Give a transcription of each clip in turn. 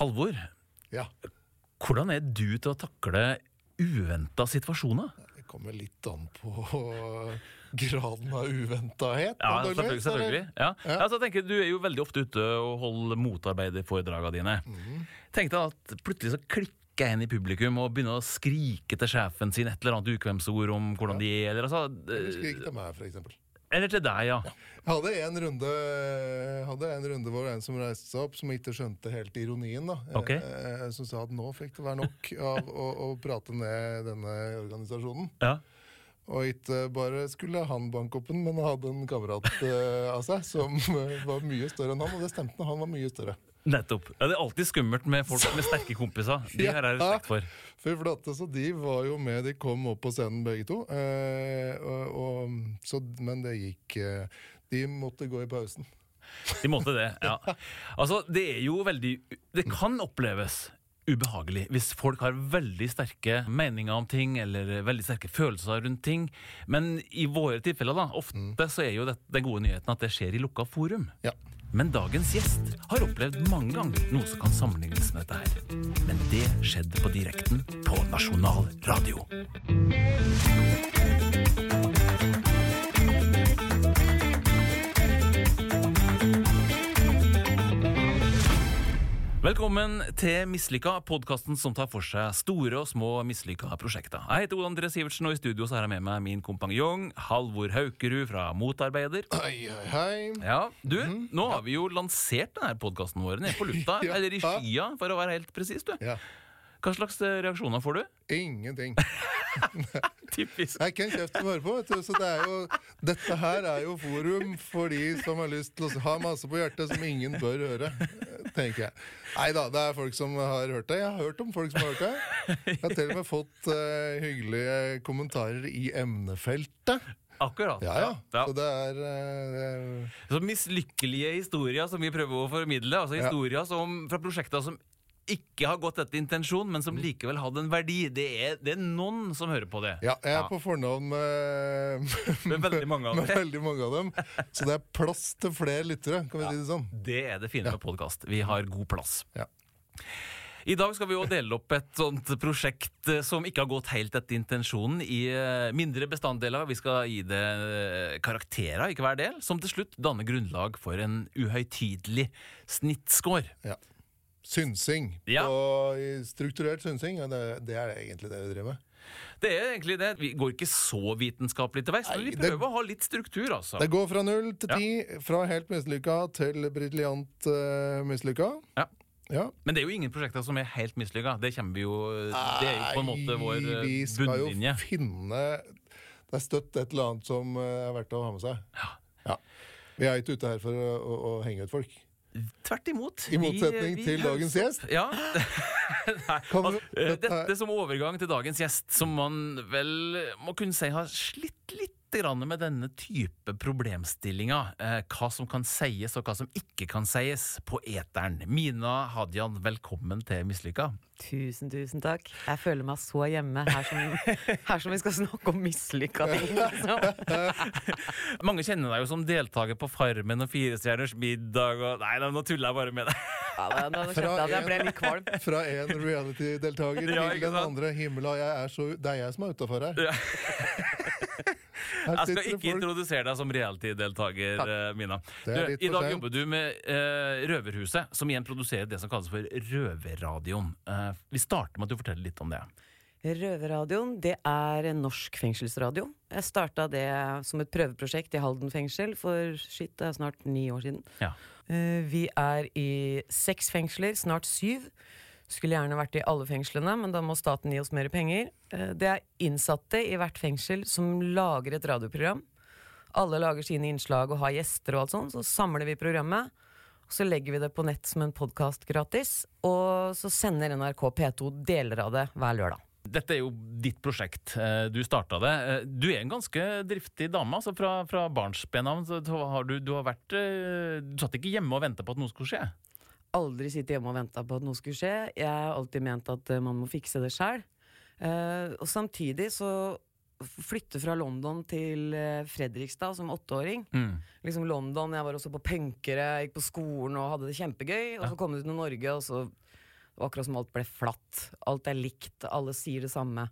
Halvor, Ja. hvordan er du til å takle uventa situasjoner? Det kommer litt an på graden av uventahet. Ja, selvfølgelig. selvfølgelig. Ja. Ja. Altså, jeg tenker, du er jo veldig ofte ute og holder motarbeiderforedragene dine. Mm. Tenk deg at plutselig så klikker jeg inn i publikum og begynner å skrike til sjefen sin et eller annet ukvemsord om hvordan de er. Eller, altså, Skrik eh, til meg, for eksempel. Eller til deg, ja. Jeg hadde en runde Hadde en runde hvor en som reiste seg opp, som ikke skjønte helt ironien. da Ok. eh, Som sa at nå fikk det være nok av å, å prate ned denne organisasjonen. ja. Og ikke bare skulle han banke opp den, men hadde en kamerat uh, av seg som uh, var mye større enn han, og det stemte. Han var mye større. Nettopp. Ja, det er alltid skummelt med folk med sterke kompiser. De her er respekt for. For flate, så De var jo med, de kom opp på scenen begge to. Eh, og, og, så, men det gikk eh, De måtte gå i pausen. De måtte det, ja. Altså, det er jo veldig Det kan oppleves ubehagelig hvis folk har veldig sterke meninger om ting, eller veldig sterke følelser rundt ting. Men i våre tilfeller, da, ofte så er jo det, den gode nyheten at det skjer i lukka forum. Ja. Men dagens gjest har opplevd mange ganger noe som kan sammenlignes med dette her. Men det skjedde på direkten på nasjonal radio. Velkommen til Mislykka, podkasten som tar for seg store og små mislykka prosjekter. Jeg heter Ole André Sivertsen, og i studio så har jeg med meg min kompanjong Halvor Haukerud fra Motarbeider. Hei, hei, hei. Ja, du, Nå har vi jo lansert denne podkasten vår nede på lufta, Ja. eller i skya, for å være helt presis. du. Ja. Hva slags eh, reaksjoner får du? Ingenting. Typisk. Det er ikke en kjeft å høre på. Vet du. Så det er jo, dette her er jo forum for de som har lyst til å ha masse på hjertet som ingen bør høre. tenker jeg. Nei da, det er folk som har hørt det. Jeg har hørt om folk som har hørt det. Jeg har til og med fått uh, hyggelige kommentarer i emnefeltet. Akkurat. Ja, ja. Ja. Så det er eh, Så mislykkelige historier som vi prøver å formidle. Altså. Historier som, fra prosjekter som ikke har gått etter intensjon, men Mm. som likevel hadde en verdi. Det er, det er noen som hører på det. Ja, jeg er på fornavn med, Med veldig mange av med veldig mange av dem. Så det er plass til flere lyttere, kan vi si det sånn. Det er det fine med podkast. Vi har god plass. Ja. I dag skal vi jo dele opp et sånt prosjekt eh, som ikke har gått helt etter intensjonen, i eh, mindre bestanddeler. Vi skal gi det eh, karakterer, ikke hver del, som til slutt danner grunnlag for en uhøytidelig snittscore. Ja. Synsing. Ja. Og strukturert synsing, ja, det, det er egentlig det vi driver med. Det er egentlig det. Vi går ikke så vitenskapelig til verks, men vi prøver det- å ha litt struktur, altså. Det går fra null til ti, fra helt mislykka til briljant uh, mislykka. Ja. Ja. Men det er jo ingen prosjekter som er helt mislykka. Det kommer vi jo Det er jo på en måte vår Nei, eh, Vi skal jo finne Det er støtt et eller annet som eh, er verdt å ha med seg. Ja. Ja. Vi er ikke ute her for å, å, å henge ut folk. Tvert imot. I motsetning Vi- vi til dagens gjest. Ja. Nei, altså, dette som overgang til dagens gjest, som man vel må kunne si har slitt litt med denne type problemstillinger. Eh, hva som kan sies, og hva som ikke kan sies på eteren. Mina Hadian, velkommen til Mislykka. Tusen, tusen takk. Jeg føler meg så hjemme her som, her som vi skal snakke om mislykka ting. Liksom. Mange kjenner deg jo som deltaker på Farmen og Firestjerners middag og Nei, nei, nå tuller jeg bare med deg. Ja, da kjente jeg at jeg ble litt kvalm. Fra en reality-deltaker Ja, til den andre. Himmel jeg er så Det er jeg som er utafor her. Ja. Jeg skal ikke folk. introdusere deg som reality-deltaker, eh, Mina. Du, I dag jobber du med uh, Røverhuset, som igjen produserer det som kalles for Røverradioen. Uh, vi starter med at du forteller litt om det. Røverradioen det er en norsk fengselsradio. Jeg starta det som et prøveprosjekt i Halden fengsel for shit, det er snart ni år siden. Ja. Uh, Vi er i seks fengsler, snart syv. Skulle gjerne vært i alle fengslene, men da må staten gi oss mer penger. Eh, Det er innsatte i hvert fengsel som lager et radioprogram. Alle lager sine innslag og har gjester og alt sånt, så samler vi programmet. Og så legger vi det på nett som en podkast gratis, og så sender NRK P2 deler av det hver lørdag. Dette er jo ditt prosjekt. Eh, Du starta det. Eh, Du er en ganske driftig dame. altså Fra, fra barnsben av har du, du har vært Du satt ikke hjemme og venta på at noe skulle skje. Aldri sittet hjemme og venta på at noe skulle skje. Jeg har alltid ment at eh, man må fikse det sjøl. og samtidig så flytte fra London til eh, Fredrikstad som åtteåring. Mm. Liksom London, Jeg var også på punkere, gikk på skolen og hadde det kjempegøy. Og så kom du til Norge, og så akkurat som alt ble flatt. Alt er likt, alle sier det samme.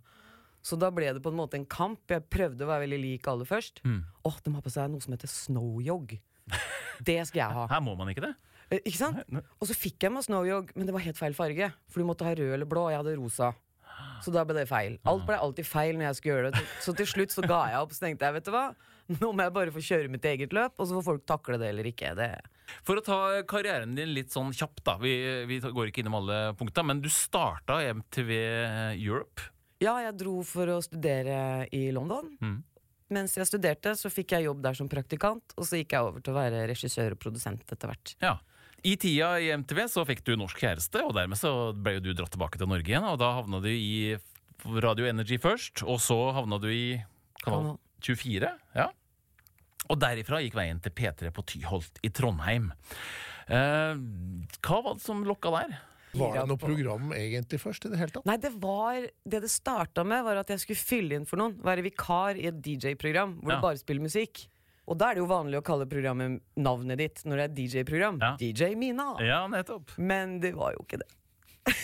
Så da ble det på en måte en kamp. Jeg prøvde å være veldig lik alle først. Mm. oh, de har på seg noe som heter snowyog. Det skal jeg ha. Her må man ikke det. Eh, Ikke sant? Og så fikk jeg meg Snowyog, men det var helt feil farge. For du måtte ha rød eller blå, og jeg hadde rosa. Så da ble det feil. Alt ble alltid feil når jeg skulle gjøre det. Så til slutt så ga jeg opp. Så tenkte jeg, vet du hva, nå må jeg bare få kjøre mitt eget løp, og så får folk takle det eller ikke. Det. For å ta karrieren din litt sånn kjapt, da. Vi, vi går ikke innom alle punkta, men du starta MTV Europe. Ja, jeg dro for å studere i London. Mm. Mens jeg studerte, så fikk jeg jobb der som praktikant, og så gikk jeg over til å være regissør og produsent etter hvert. Ja. I tida i MTV så fikk du norsk kjæreste, og dermed så ble jo du dratt tilbake til Norge igjen. Og da havna du i Radio Energy først, og så havna du i kanal Kanal. 24. Ja. Og derifra gikk veien til P3 på Tyholt i Trondheim. Eh, hva var det som lokka der? Var det noe program egentlig først i det hele tatt? Nei, det var Det det starta med, var at jeg skulle fylle inn for noen. Være vikar i et DJ-program hvor Ja. du bare spiller musikk. Og da er det jo vanlig å kalle programmet navnet ditt når det er DJ-program. Ja. DJ Mina. Ja, nettopp. Men det var jo ikke det.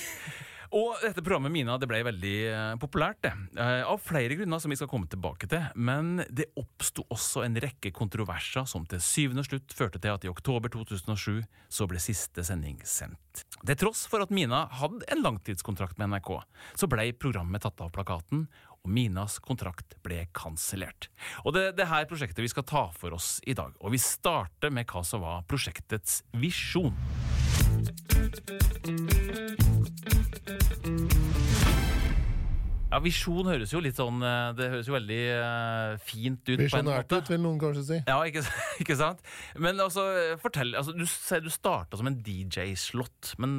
Og dette programmet Mina det ble veldig eh, populært. det. Eh, av flere grunner som vi skal komme tilbake til. Men det oppsto også en rekke kontroverser som til syvende og slutt førte til at i oktober 2007 så ble siste sending sendt. Til tross for at Mina hadde en langtidskontrakt med NRK, så ble programmet tatt av plakaten, og Minas kontrakt ble kansellert. Og det det her prosjektet vi skal ta for oss i dag. Og vi starter med hva som var prosjektets visjon. Ja, Visjon høres jo litt sånn eh, Det høres jo veldig uh, fint ut. på en Visjonært ut, vil noen kanskje si. Ja, ikke, ikke sant? Men altså, fortell altså, Du sier du starta som en DJ-slott, men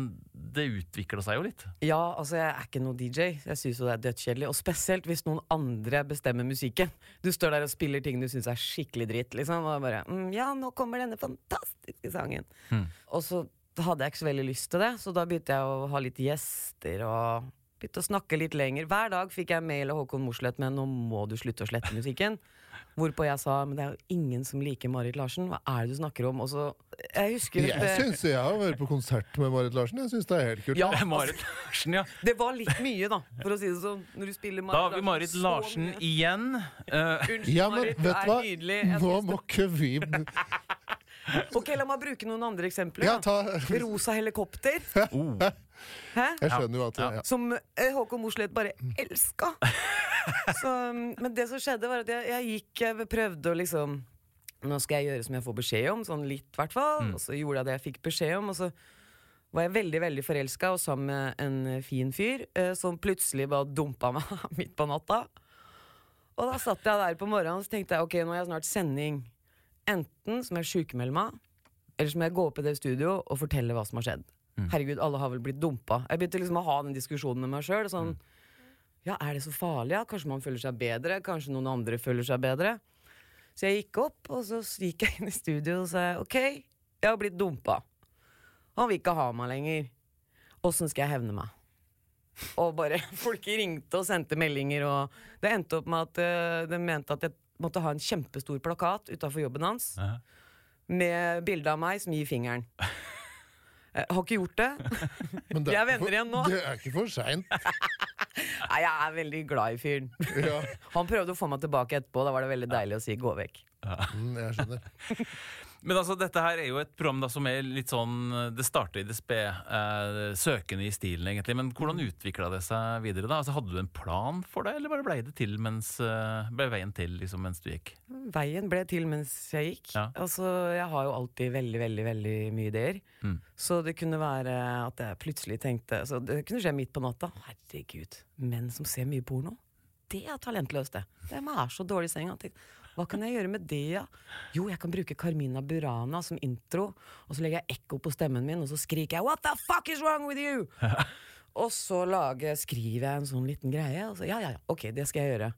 det utvikla seg jo litt. Ja, altså jeg er ikke noe DJ. Jeg syns jo det er dødskjedelig. Og spesielt hvis noen andre bestemmer musikken. Du står der og spiller ting du syns er skikkelig dritt, liksom. Og bare mm, Ja, nå kommer denne fantastiske sangen. Mm. Og så hadde jeg ikke så veldig lyst til det, så da begynte jeg å ha litt gjester og begynte å snakke litt lenger. Hver dag fikk jeg mail av Håkon Mosleth med 'nå må du slutte å slette musikken'. Hvorpå jeg sa 'men det er jo ingen som liker Marit Larsen', hva er det du snakker om? Og så Jeg husker Jeg det- syns jeg har vært på konsert med Marit Larsen. Jeg syns det er helt kult. Ja, Marit Larsen, ja. Det var litt mye, da, for å si det sånn. Når du spiller Da har vi Marit Larsen igjen. Uh, Unnskyld, Ja, men Marit, du vet er du hva? nydelig. Jeg Nå synes må ikke vi Ok, La meg bruke noen andre eksempler. Ja, ta Rosa helikopter. oh. Hæ? Jeg skjønner jo at Ja. ja. Som eh, Håkon Mosleth bare elska. Så, mm, men det som skjedde, var at jeg, jeg gikk Jeg prøvde å liksom Nå skal jeg gjøre som jeg får beskjed om, sånn litt, i hvert fall. Og så gjorde jeg det jeg fikk beskjed om, og så var jeg veldig veldig forelska og sammen med en fin fyr eh, som plutselig bare dumpa meg midt på natta. Og da satt jeg der på morgenen og så tenkte jeg, ok, nå har jeg snart sending. Enten som jeg sjukmelder meg, eller som jeg går opp i det studio og forteller hva som har skjedd. Herregud, alle har vel blitt dumpa. Jeg begynte liksom å ha den diskusjonen med meg sjøl. Sånn, ja, er det så farlig? Ja? Kanskje man føler seg bedre? Kanskje noen andre føler seg bedre? Så jeg gikk opp, og så gikk jeg inn i studio og sa ok, jeg har blitt dumpa. Han vil ikke ha meg lenger. Åssen skal jeg hevne meg? Og bare Folk ringte og sendte meldinger, og det endte opp med at uh, de mente at jeg måtte ha en kjempestor plakat utafor jobben hans Ja. med bilde av meg som gir fingeren. Jeg har ikke gjort det. Men det Vi er venner igjen nå. Det er ikke for seint. Nei, jeg er veldig glad i fyren. Ja. Han prøvde å få meg tilbake etterpå. Da var det veldig deilig å si 'gå vekk'. Mm, jeg skjønner. Men altså, dette her er jo et program da, som er litt sånn Det starter i det spede, eh, søkende i stilen, egentlig. Men hvordan utvikla det seg videre? da? Altså, Hadde du en plan for det, eller bare ble det til mens eh, ble veien til liksom, mens du gikk? Veien ble til mens jeg gikk. Ja. Altså, Jeg har jo alltid veldig veldig, veldig mye ideer. Mm. Så det kunne være at jeg plutselig tenkte så Det kunne skje midt på natta. Herregud, menn som ser mye porno. Det er talentløst, det. De er så dårlig i senga. Hva kan jeg gjøre med det, ja? Jo, jeg kan bruke Carmina Burana som intro, og så legger jeg ekko på stemmen min, og så skriker jeg 'What the fuck is wrong with you?' og så lager, skriver jeg en sånn liten greie, og så ja, ja, ja, ok, det skal jeg gjøre.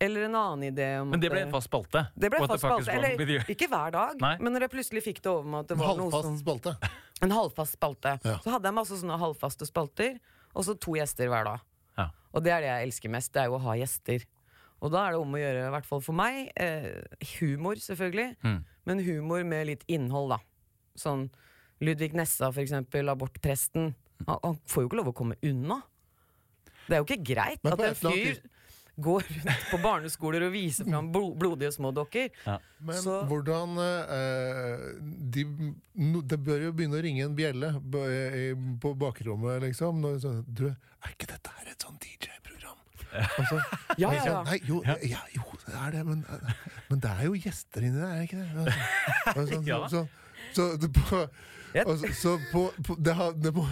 Eller en annen idé om Men det ble en fast spalte? det ble en fast spalte. Eller ikke hver dag, Nei. men når jeg plutselig fikk det over meg at det var noe Halvfast som spalte. En halvfast spalte. Ja. Så hadde jeg masse sånne halvfaste spalter, og så to gjester hver dag. Ja. Og det er det jeg elsker mest, det er jo å ha gjester. Og da er det om å gjøre, i hvert fall for meg, eh, humor selvfølgelig, Mm. men humor med litt innhold, da. Sånn Ludvig Nessa, for eksempel, abortpresten. Han, han får jo ikke lov å komme unna. Det er jo ikke greit at en fyr går rundt på barneskoler og viser fram bl blodige små dokker. Men Så- hvordan eh, de, no, Det bør jo begynne å ringe en bjelle på bakrommet, liksom. Når, sånn, du, er ikke dette her et sånn DJ-program? Altså, Ja, ja, ja. Nei, jo, ja, jo, det er det, men, men det er jo gjester inni der, er det ikke det? Altså, så, så, så, så, og så, så på, på, det har, det må,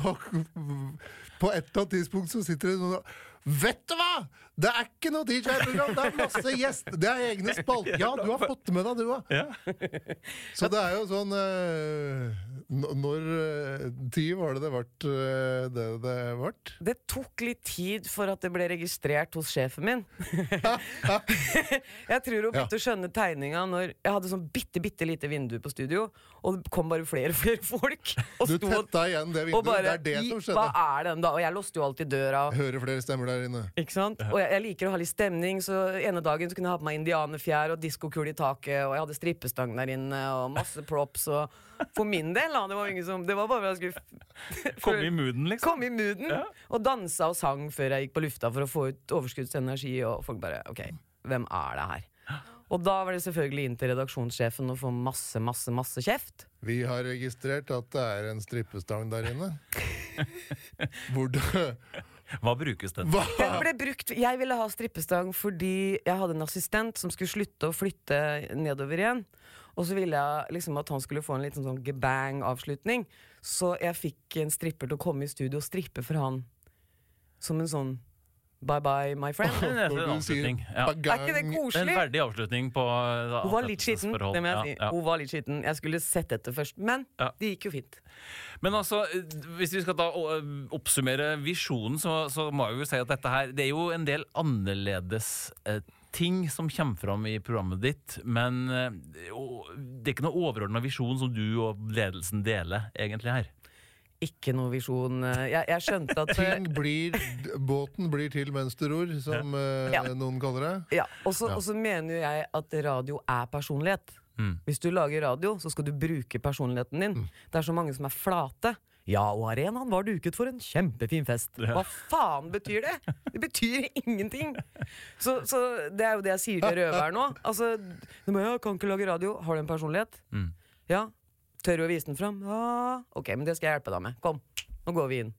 på et eller annet tidspunkt så sitter det noen og Vet du hva! Det er ikke noe DJ-program, det er masse gjester! Det er egne spalter. Ja, du har fått det med deg, du òg. Så det er jo sånn øh, Når eh, tid var det det ble øh, det det ble? Det tok litt tid for at det ble registrert hos sjefen min. jeg tror hun begynte å skjønne tegninga når jeg hadde sånn bitte bitte lite vindu på studio, og det kom bare flere og flere folk. Og Du sto tetta igjen det vinduet. bare Det er det som skjedde. Hva er den, da? Og jeg låste jo alltid døra. Hører flere stemmer der inne. Ikke sant? Og jeg, jeg liker å ha litt stemning, så ene dagen så kunne jeg ha på meg indianerfjær og diskokule i taket, og jeg hadde strippestang der inne, og masse props, og for min del, da, det var, ingen som, det var bare for at jeg skulle Komme i mooden, liksom. Komme i mooden. Ja. Og dansa og sang før jeg gikk på lufta for å få ut overskuddsenergi. Og folk bare OK, hvem er det her? Og da var det selvfølgelig inn til redaksjonssjefen og få masse, masse, masse kjeft. Vi har registrert at det er en strippestang der inne. Hvor det Hva brukes den? til? Den ble brukt, Jeg ville ha strippestang fordi jeg hadde en assistent som skulle slutte å flytte nedover igjen. Og så ville jeg liksom at han skulle få en liten sånn gebang-avslutning. Så jeg fikk en stripper til å komme i studio og strippe for han. Som en sånn bye bye, my friend. Det er en sier avslutning. Ja. Er ikke det koselig? En verdig avslutning på da, Hun var litt skitten. Det må jeg si. Ja, ja. Hun var litt skitten. Jeg skulle sett etter først, men Ja. det gikk jo fint. Men altså, hvis vi skal da oppsummere visjonen, så, så må jeg jo si at dette her Det er jo en del annerledes eh, ting som kommer fram i programmet ditt, men eh, det er ikke noe overordna visjon som du og ledelsen deler, egentlig, her. Ikke noe visjon. eh, Jeg, jeg skjønte at eh, Ting blir Båten blir til mens du ror, som eh, Ja. noen kaller det. ja, Og så Ja. og så mener jo jeg at radio er personlighet. Mm. Hvis du lager radio, så skal du bruke personligheten din. Mm. Det er så mange som er flate. Ja, og arenaen var duket for en kjempefin fest. Hva faen betyr det? Det betyr ingenting! Så, så det er jo det jeg sier til røveren nå. Altså, du må, ja, kan ikke lage radio. Har du en personlighet? Mm. Ja. Tør du å vise den fram? Ja. Ok, men det skal jeg hjelpe deg med. Kom, nå går vi inn.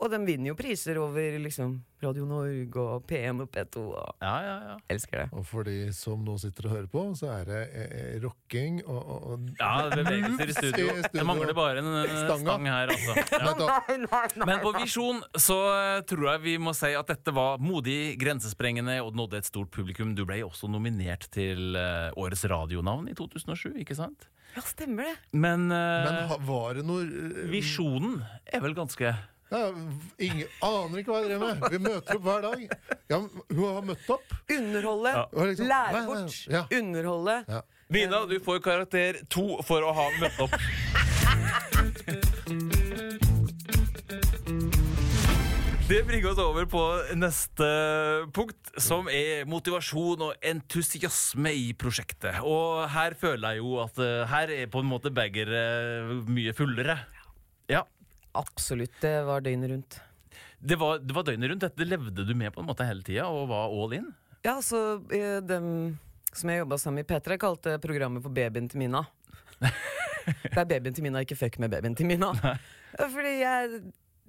Og de vinner jo priser over liksom Radio Norge og P1 og P2 og Ja, ja, ja. Elsker det. Og for de som nå sitter og hører på, så er det eh, rocking og, og, og Ja, bevegelser i studio. I studio. Det mangler bare en eh, Stanga. stang her, altså. Nei, nei, nei. Men på Visjon så eh, tror jeg vi må si at dette var modig, grensesprengende og nådde et stort publikum. Du ble også nominert til eh, Årets radionavn i 2007, ikke sant? Ja, stemmer det. Men, uh, Men ha- var det noe eh, visjonen er vel ganske ingen, Aner ikke hva jeg driver med. Vi møter opp hver dag. Ja, hun har møtt opp. Underholde. Ja. Liksom- Lære bort. ja. Underholde. Ja. Nina, du får karakter to for å ha møtt opp. Det bringer oss over på neste punkt, som er motivasjon og entusiasme i prosjektet. Og her føler jeg jo at eh, her er på en måte begeret mye fullere. Absolutt. Det var døgnet rundt. Det var, det var døgnet rundt. Dette levde du med på en måte hele tida og var all in. Ja, så eh, dem som jeg jobba sammen med i P3, kalte programmet for Babyen til Mina. det er babyen til Mina, ikke fuck med babyen til Mina. Fordi jeg,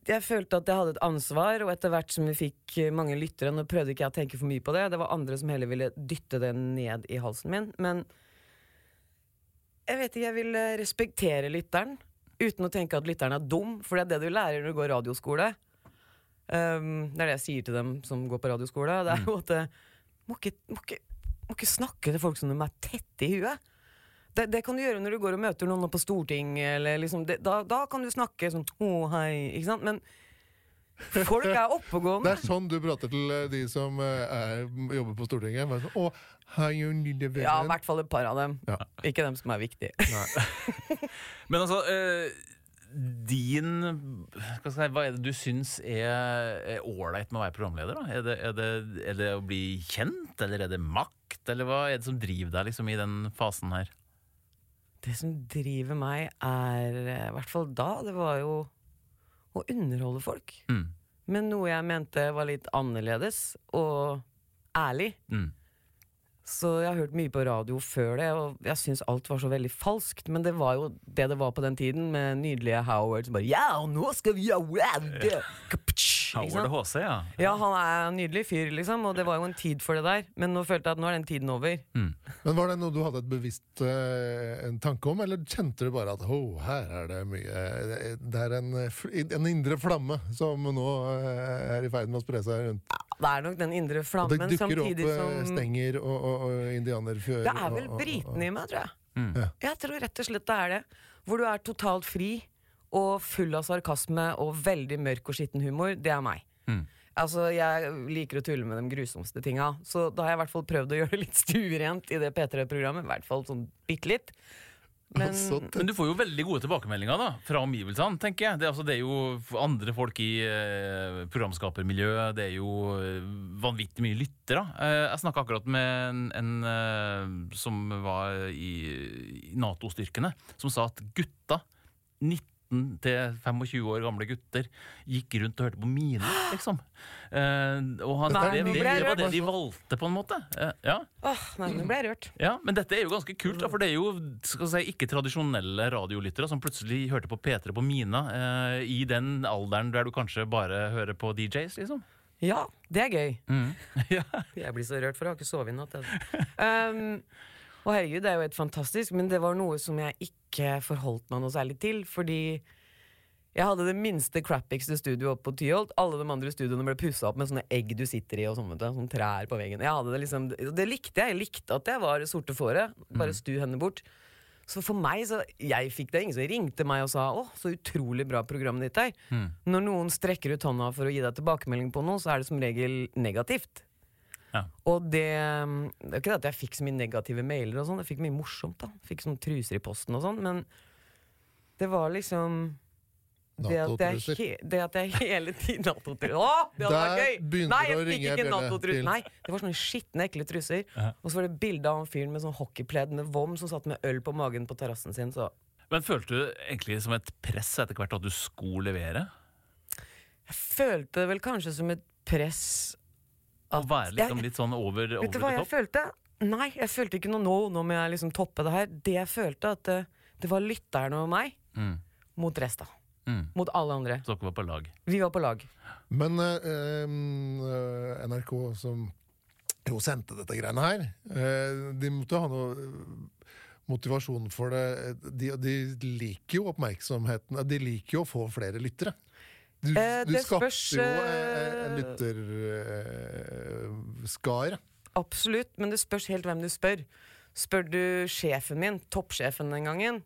jeg følte at jeg hadde et ansvar, og etter hvert som vi fikk mange lyttere Nå prøvde ikke jeg å tenke for mye på det, det var andre som heller ville dytte det ned i halsen min. Men jeg vet ikke, jeg vil respektere lytteren. Uten å tenke at lytteren er dum, for det er det du lærer når du går radioskole. Um, det er det jeg sier til dem som går på radioskole. Det er jo at eh, må ikke, må, ikke, må ikke snakke til folk som de er tette i huet. Det, det kan du gjøre når du går og møter noen på Stortinget. Liksom, det, da, da kan du snakke sånn Å, hei. Ikke sant? Men folk er oppegående. Det er sånn du prater til eh, de som eh, er, jobber på Stortinget. Bare sånn, Å, jo, lille vennen. Ja, i hvert fall et par av dem. Ja. Ikke dem som er viktige. Men altså eh, Din hva, skal jeg, si, hva er det du syns er ålreit med å være programleder? da? Er det, er, det, er det å bli kjent, eller er det makt? Eller hva er det som driver deg liksom, i den fasen her? Det som driver meg, er eh, i hvert fall da, det var jo å underholde folk. Mm. Men noe jeg mente var litt annerledes og ærlig. Mm. Så jeg har hørt mye på radio før det, og jeg syns alt var så veldig falskt. Men det var jo det det var på den tiden, med nydelige Howard som bare Ja, og nå skal vi ha det! Howard? HC, ja. Ja, han er en nydelig fyr, liksom, og det var jo en tid for det der. Men nå følte jeg at nå er den tiden over. Men Var det noe du hadde et bevisst uh, en tanke om, eller kjente du bare at oh, her er det mye Det- er en, en indre flamme som nå uh, er i ferd med å spre seg rundt? Det er nok den indre Og det dukker opp eh, som stenger og, og, og indianerfjør? Det er vel britene i meg, tror jeg. Mm. Jeg tror rett og slett det er det. Hvor du er totalt fri og full av sarkasme og veldig mørk og skitten humor. Det er meg. Mm. Altså, Jeg liker å tulle med de grusomste tinga, så da har jeg i hvert fall prøvd å gjøre det litt stuerent i det P3-programmet. I hvert fall sånn bitte litt. Men, altså, men, du får jo veldig gode tilbakemeldinger da, fra omgivelsene, tenker jeg. Det, altså, det er jo andre folk i eh, programskapermiljøet, det er jo eh, vanvittig mye lyttere. Eh, jeg snakka akkurat med en, en eh, som var i, i Nato-styrkene, som sa at gutta 90 15-25 år gamle gutter gikk rundt og hørte på mine, liksom. Uh, og han, det, det, det, var det de altså. valgte, på en måte. Uh, ja. Åh, nei, nå ble jeg rørt. Ja, Men dette er jo ganske kult, da, for det er jo si, ikke tradisjonelle radiolyttere som plutselig hørte på P3 på Mina uh, i den alderen der du kanskje bare hører på DJs, liksom. Ja, det er gøy. Mm. Jeg blir så rørt, for jeg har ikke sovet i natt. Altså. Um, og herregud, det er jo helt fantastisk, men det var noe som jeg ikke forholdt meg noe særlig til, fordi jeg hadde det minste crappigste studioet oppe på Tyholt. Alle de andre studioene ble pussa opp med sånne egg du sitter i, og sånne, vet du, sånne trær på veggen. Jeg hadde det liksom, det likte jeg. Jeg likte at jeg var sorte fåret. Bare stu henne bort. Så for meg, så jeg fikk det. Ingen som ringte meg og sa 'Å, så utrolig bra programmet ditt er'. Når noen strekker ut hånda for å gi deg tilbakemelding på noe, så er det som regel negativt. Ja. Og det, det er ikke det at jeg fikk så mye negative mailer og sånn, jeg fikk mye morsomt, da. Fikk sånn truser i posten og sånn, men det var liksom det at, jeg, det at jeg hele tiden NATO-truser Å, det hadde vært gøy! Nei, jeg fikk ikke NATO-truser. Nei, det var sånne skitne, ekle truser. Ja. Og så var det bilde av en fyr med sånn hockeypledd med vom som satt med øl på magen på terrassen sin. Så Men følte du egentlig som et press etter hvert at du skulle levere? jeg følte det vel kanskje som et press Å være liksom Jeg- litt sånn over, Vet du hva jeg følte? Nei, jeg følte ikke noe nå. Nå må jeg liksom toppe det her. Det jeg følte, at det, det var lytterne og meg Mm. mot resten. Mm. Mot alle andre. Så dere var på lag. Vi var på lag. Men eh, eh, NRK, som jo sendte dette greiene her, eh, de måtte ha noe eh, motivasjon for det. De, de liker jo oppmerksomheten. De liker jo å få flere lyttere. Du, Eh, du skapte jo eh, en eh, lytterskare. Absolutt, men det spørs helt hvem du spør. Spør du sjefen min, toppsjefen den gangen,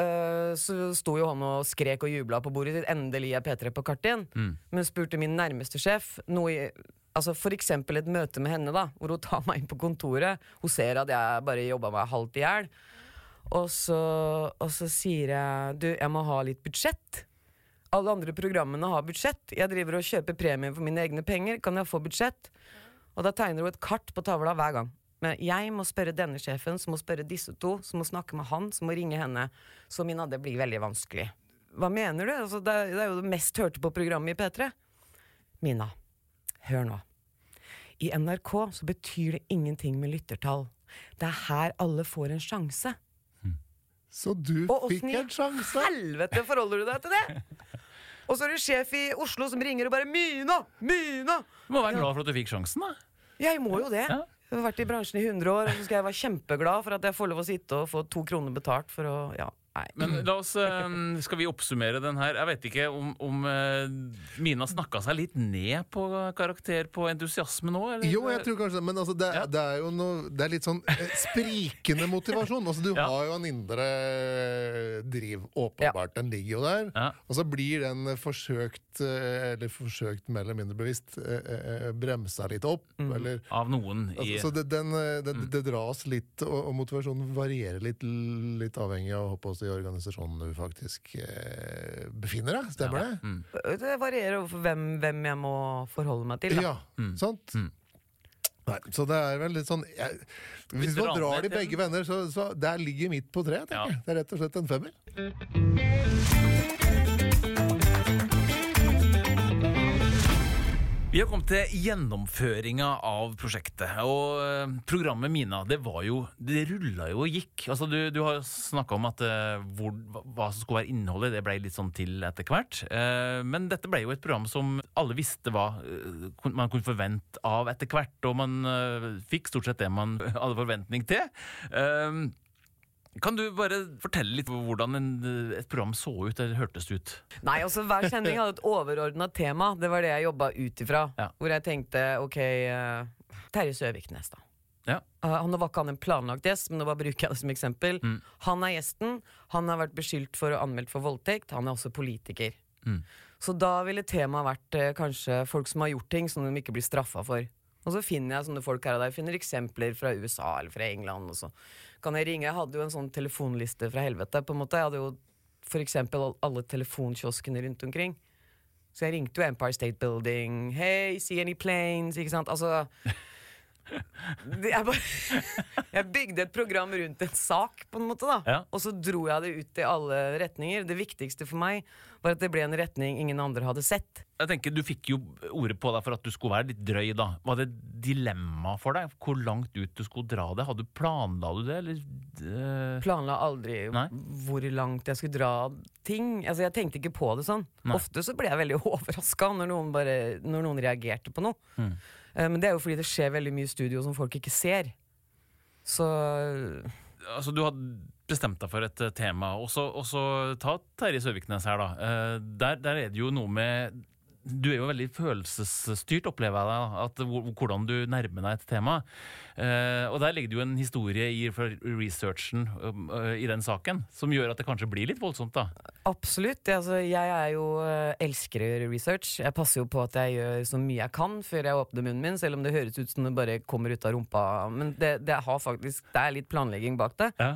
så sto jo han og skrek og jubla på bordet sitt. Endelig er P3 på kartet igjen. Mm. Men spurte min nærmeste sjef noe Altså eksempel et møte med henne, da hvor hun tar meg inn på kontoret. Hun ser at jeg bare jobba meg halvt i hjel. Og så, og så sier jeg Du, jeg må ha litt budsjett. Alle andre programmene har budsjett. Jeg driver og kjøper premie for mine egne penger. Kan jeg få budsjett? Og da tegner hun et kart på tavla hver gang. Men jeg må spørre denne sjefen, som må spørre disse to, som må snakke med han, som må ringe henne. Så min det blir veldig vanskelig. Hva mener du? Altså, det, er, det er jo det mest hørte på programmet i P3. Mina, hør nå. I NRK så betyr det ingenting med lyttertall. Det er her alle får en sjanse. Så du Og fikk åssen i en sjanse! helvete forholder du deg til det? Og så er det sjef i Oslo som ringer og bare 'Mina! Mina!' Du må være glad for at du fikk sjansen, da. Jeg må jo det. Ja. Jeg har vært i bransjen i 100 år, og så skal jeg være kjempeglad for at jeg får lov å sitte og få to kroner betalt for å Ja, nei. Men la oss, eh, skal vi oppsummere den her? Jeg vet ikke om, om eh, Mina snakka seg litt ned på karakter på entusiasme nå? Eller? Jo, jeg tror kanskje det, men altså, det, Ja. det er jo noe Det er litt sånn eh, sprikende motivasjon. Altså, du Ja. har jo en indre driv, åpenbart. Den ligger jo der. Ja. Og så blir den forsøkt, eh, eller forsøkt mer eller mindre bevisst, bremsa litt opp. Mm. Eller Av noen i Altså, så det, den, det, Mm. det dras litt, og, og motivasjonen varierer litt, litt avhengig av jeg, i organisasjonen du faktisk eh, befinner deg. Stemmer Ja. det? Mm. Det varierer over hvem, hvem jeg må forholde meg til. Da. Ja, Mm. sant? Mm. Nei, så det er vel litt sånn jeg, Hvis man drar de begge venner, så, så der ligger midt på treet. tenker Ja. jeg. Det er rett og slett en femmer. Vi har kommet til gjennomføringa av prosjektet. Og eh, programmet Mina, det var jo Det rulla jo og gikk. Altså, du, du har snakka om at uh, hvor, hva som skulle være innholdet, det ble litt sånn til etter hvert. Uh, men dette ble jo et program som alle visste hva uh, man kunne forvente av etter hvert. Og man fikk stort sett det man hadde forventning til. Eh, kan du bare fortelle litt hvordan en, et program så ut, eller hørtes ut? Nei, altså Hver sending hadde et overordna tema. Det var det jeg jobba ut ifra. Ja. Hvor jeg tenkte ok uh, Terje Søviknes, da. Ja. Uh, han var ikke han en planlagt gjest, men nå bare bruker jeg det som eksempel. Mm. Han er gjesten. Han har vært beskyldt for å anmeldt for voldtekt. Han er også politiker. Mm. Så da ville temaet vært uh, kanskje folk som har gjort ting som de ikke blir straffa for. Og så finner jeg sånne folk her og der. Jeg finner eksempler fra USA eller fra England. Og så kan jeg ringe. Jeg hadde jo en sånn telefonliste fra helvete. på en måte Jeg hadde jo eksempel alle telefonkioskene rundt omkring. Så jeg ringte jo Empire State Building. Hey, see any planes? Ikke sant? Altså jeg, bare, jeg bygde et program rundt en sak, på en måte. da Ja. Og så dro jeg det ut i alle retninger. Det viktigste for meg var at det ble en retning ingen andre hadde sett. Jeg tenker Du fikk jo ordet på deg for at du skulle være litt drøy. da Var det dilemma for deg hvor langt ut du skulle dra det? Hadde du Planla du det, eller? eh, Planla aldri Nei. hvor langt jeg skulle dra ting. Altså Jeg tenkte ikke på det sånn. Nei. Ofte så ble jeg veldig overraska når, noen bare- når noen reagerte på noe. Mm. Eh, Men det er jo fordi det skjer veldig mye i studio som folk ikke ser. Så altså Du hadde bestemt deg for et tema, og så, ta Terje Søviknes her, da. Eh, der, der er det jo noe med du er jo veldig følelsesstyrt, opplever jeg. at Hvordan du nærmer deg et tema. Eh, og Der ligger det jo en historie i researchen um, eh, i den saken som gjør at det kanskje blir litt voldsomt. da. absolutt. Altså, jeg er jo eh, elsker å gjøre research. Jeg passer jo på at jeg gjør så mye jeg kan før jeg åpner munnen min, selv om det høres ut som det bare kommer ut av rumpa. Men det, det, har faktisk, det er litt planlegging bak det. Ja.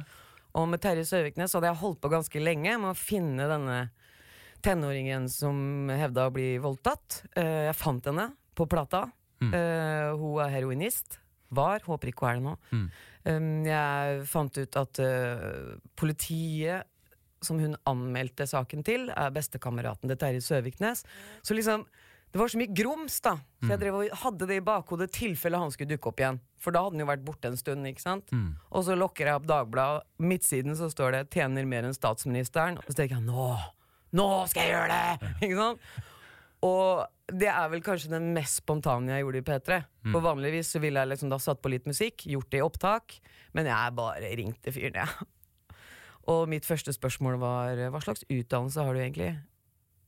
Og med Terje Søviknes hadde jeg holdt på ganske lenge med å finne denne tenåringen som hevda å bli voldtatt. Eh, jeg fant henne på plata. Mm. Eh, hun er heroinist. Var. Håper ikke hun er det nå. Mm. Um, jeg fant ut at eh, politiet som hun anmeldte saken til, er bestekameraten til Terje Søviknes. Så liksom det var så mye grums, da. Så jeg drev og hadde det i bakhodet tilfelle han skulle dukke opp igjen. For da hadde han jo vært borte en stund. ikke sant? Mm. Og så lokker jeg opp Dagbladet. Midtsiden så står det 'tjener mer enn statsministeren'. Og så tenker jeg 'nå! Nå skal jeg gjøre det!' Ikke sant? Og det er vel kanskje den mest spontane jeg gjorde i P3. For vanligvis så ville jeg liksom da satt på litt musikk, gjort det i opptak, men jeg bare ringte fyren, jeg. Og mitt første spørsmål var hva slags utdannelse har du egentlig?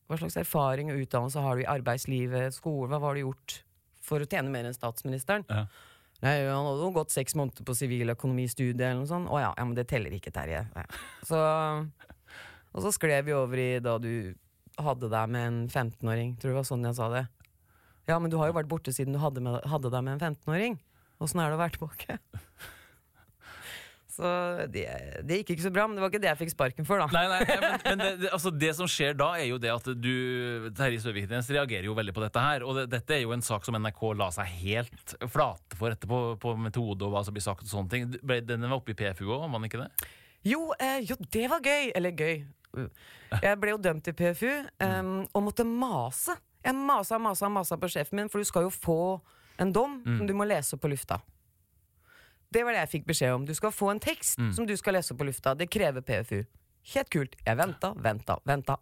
Hva slags erfaring og utdannelse har du i arbeidslivet, skole, hva har du gjort for å tjene mer enn statsministeren? Ja. Nei, han hadde jo gått seks måneder på siviløkonomistudiet, eller noe sånt. Å ja, ja, men det teller ikke, Terje. Ja. Så, og så skled vi over i da du hadde deg med en 15-åring. Tror det var sånn jeg sa det. Ja, men du har jo vært borte siden du hadde, med, hadde deg med en 15-åring. Åssen er det å være tilbake? Så det, det gikk ikke så bra, men det var ikke det jeg fikk sparken for, da. Nei, nei, nei, men, men det, det, altså det som skjer da, er jo det at du Terje Søviknes reagerer jo veldig på dette her. Og det, dette er jo en sak som NRK la seg helt flate for etterpå, på metode og hva som blir sagt og sånne ting. Den var oppe i PFU òg, var den ikke det? Jo, eh, jo, det var gøy. Eller gøy. Jeg ble jo dømt i PFU um, og måtte mase. Jeg masa, masa, masa på sjefen min, for du skal jo få en dom som du må lese på lufta. Det var det jeg fikk beskjed om. Du skal få en tekst som du skal lese på lufta. Det krever PFU. Helt kult. Jeg venta, venta, venta.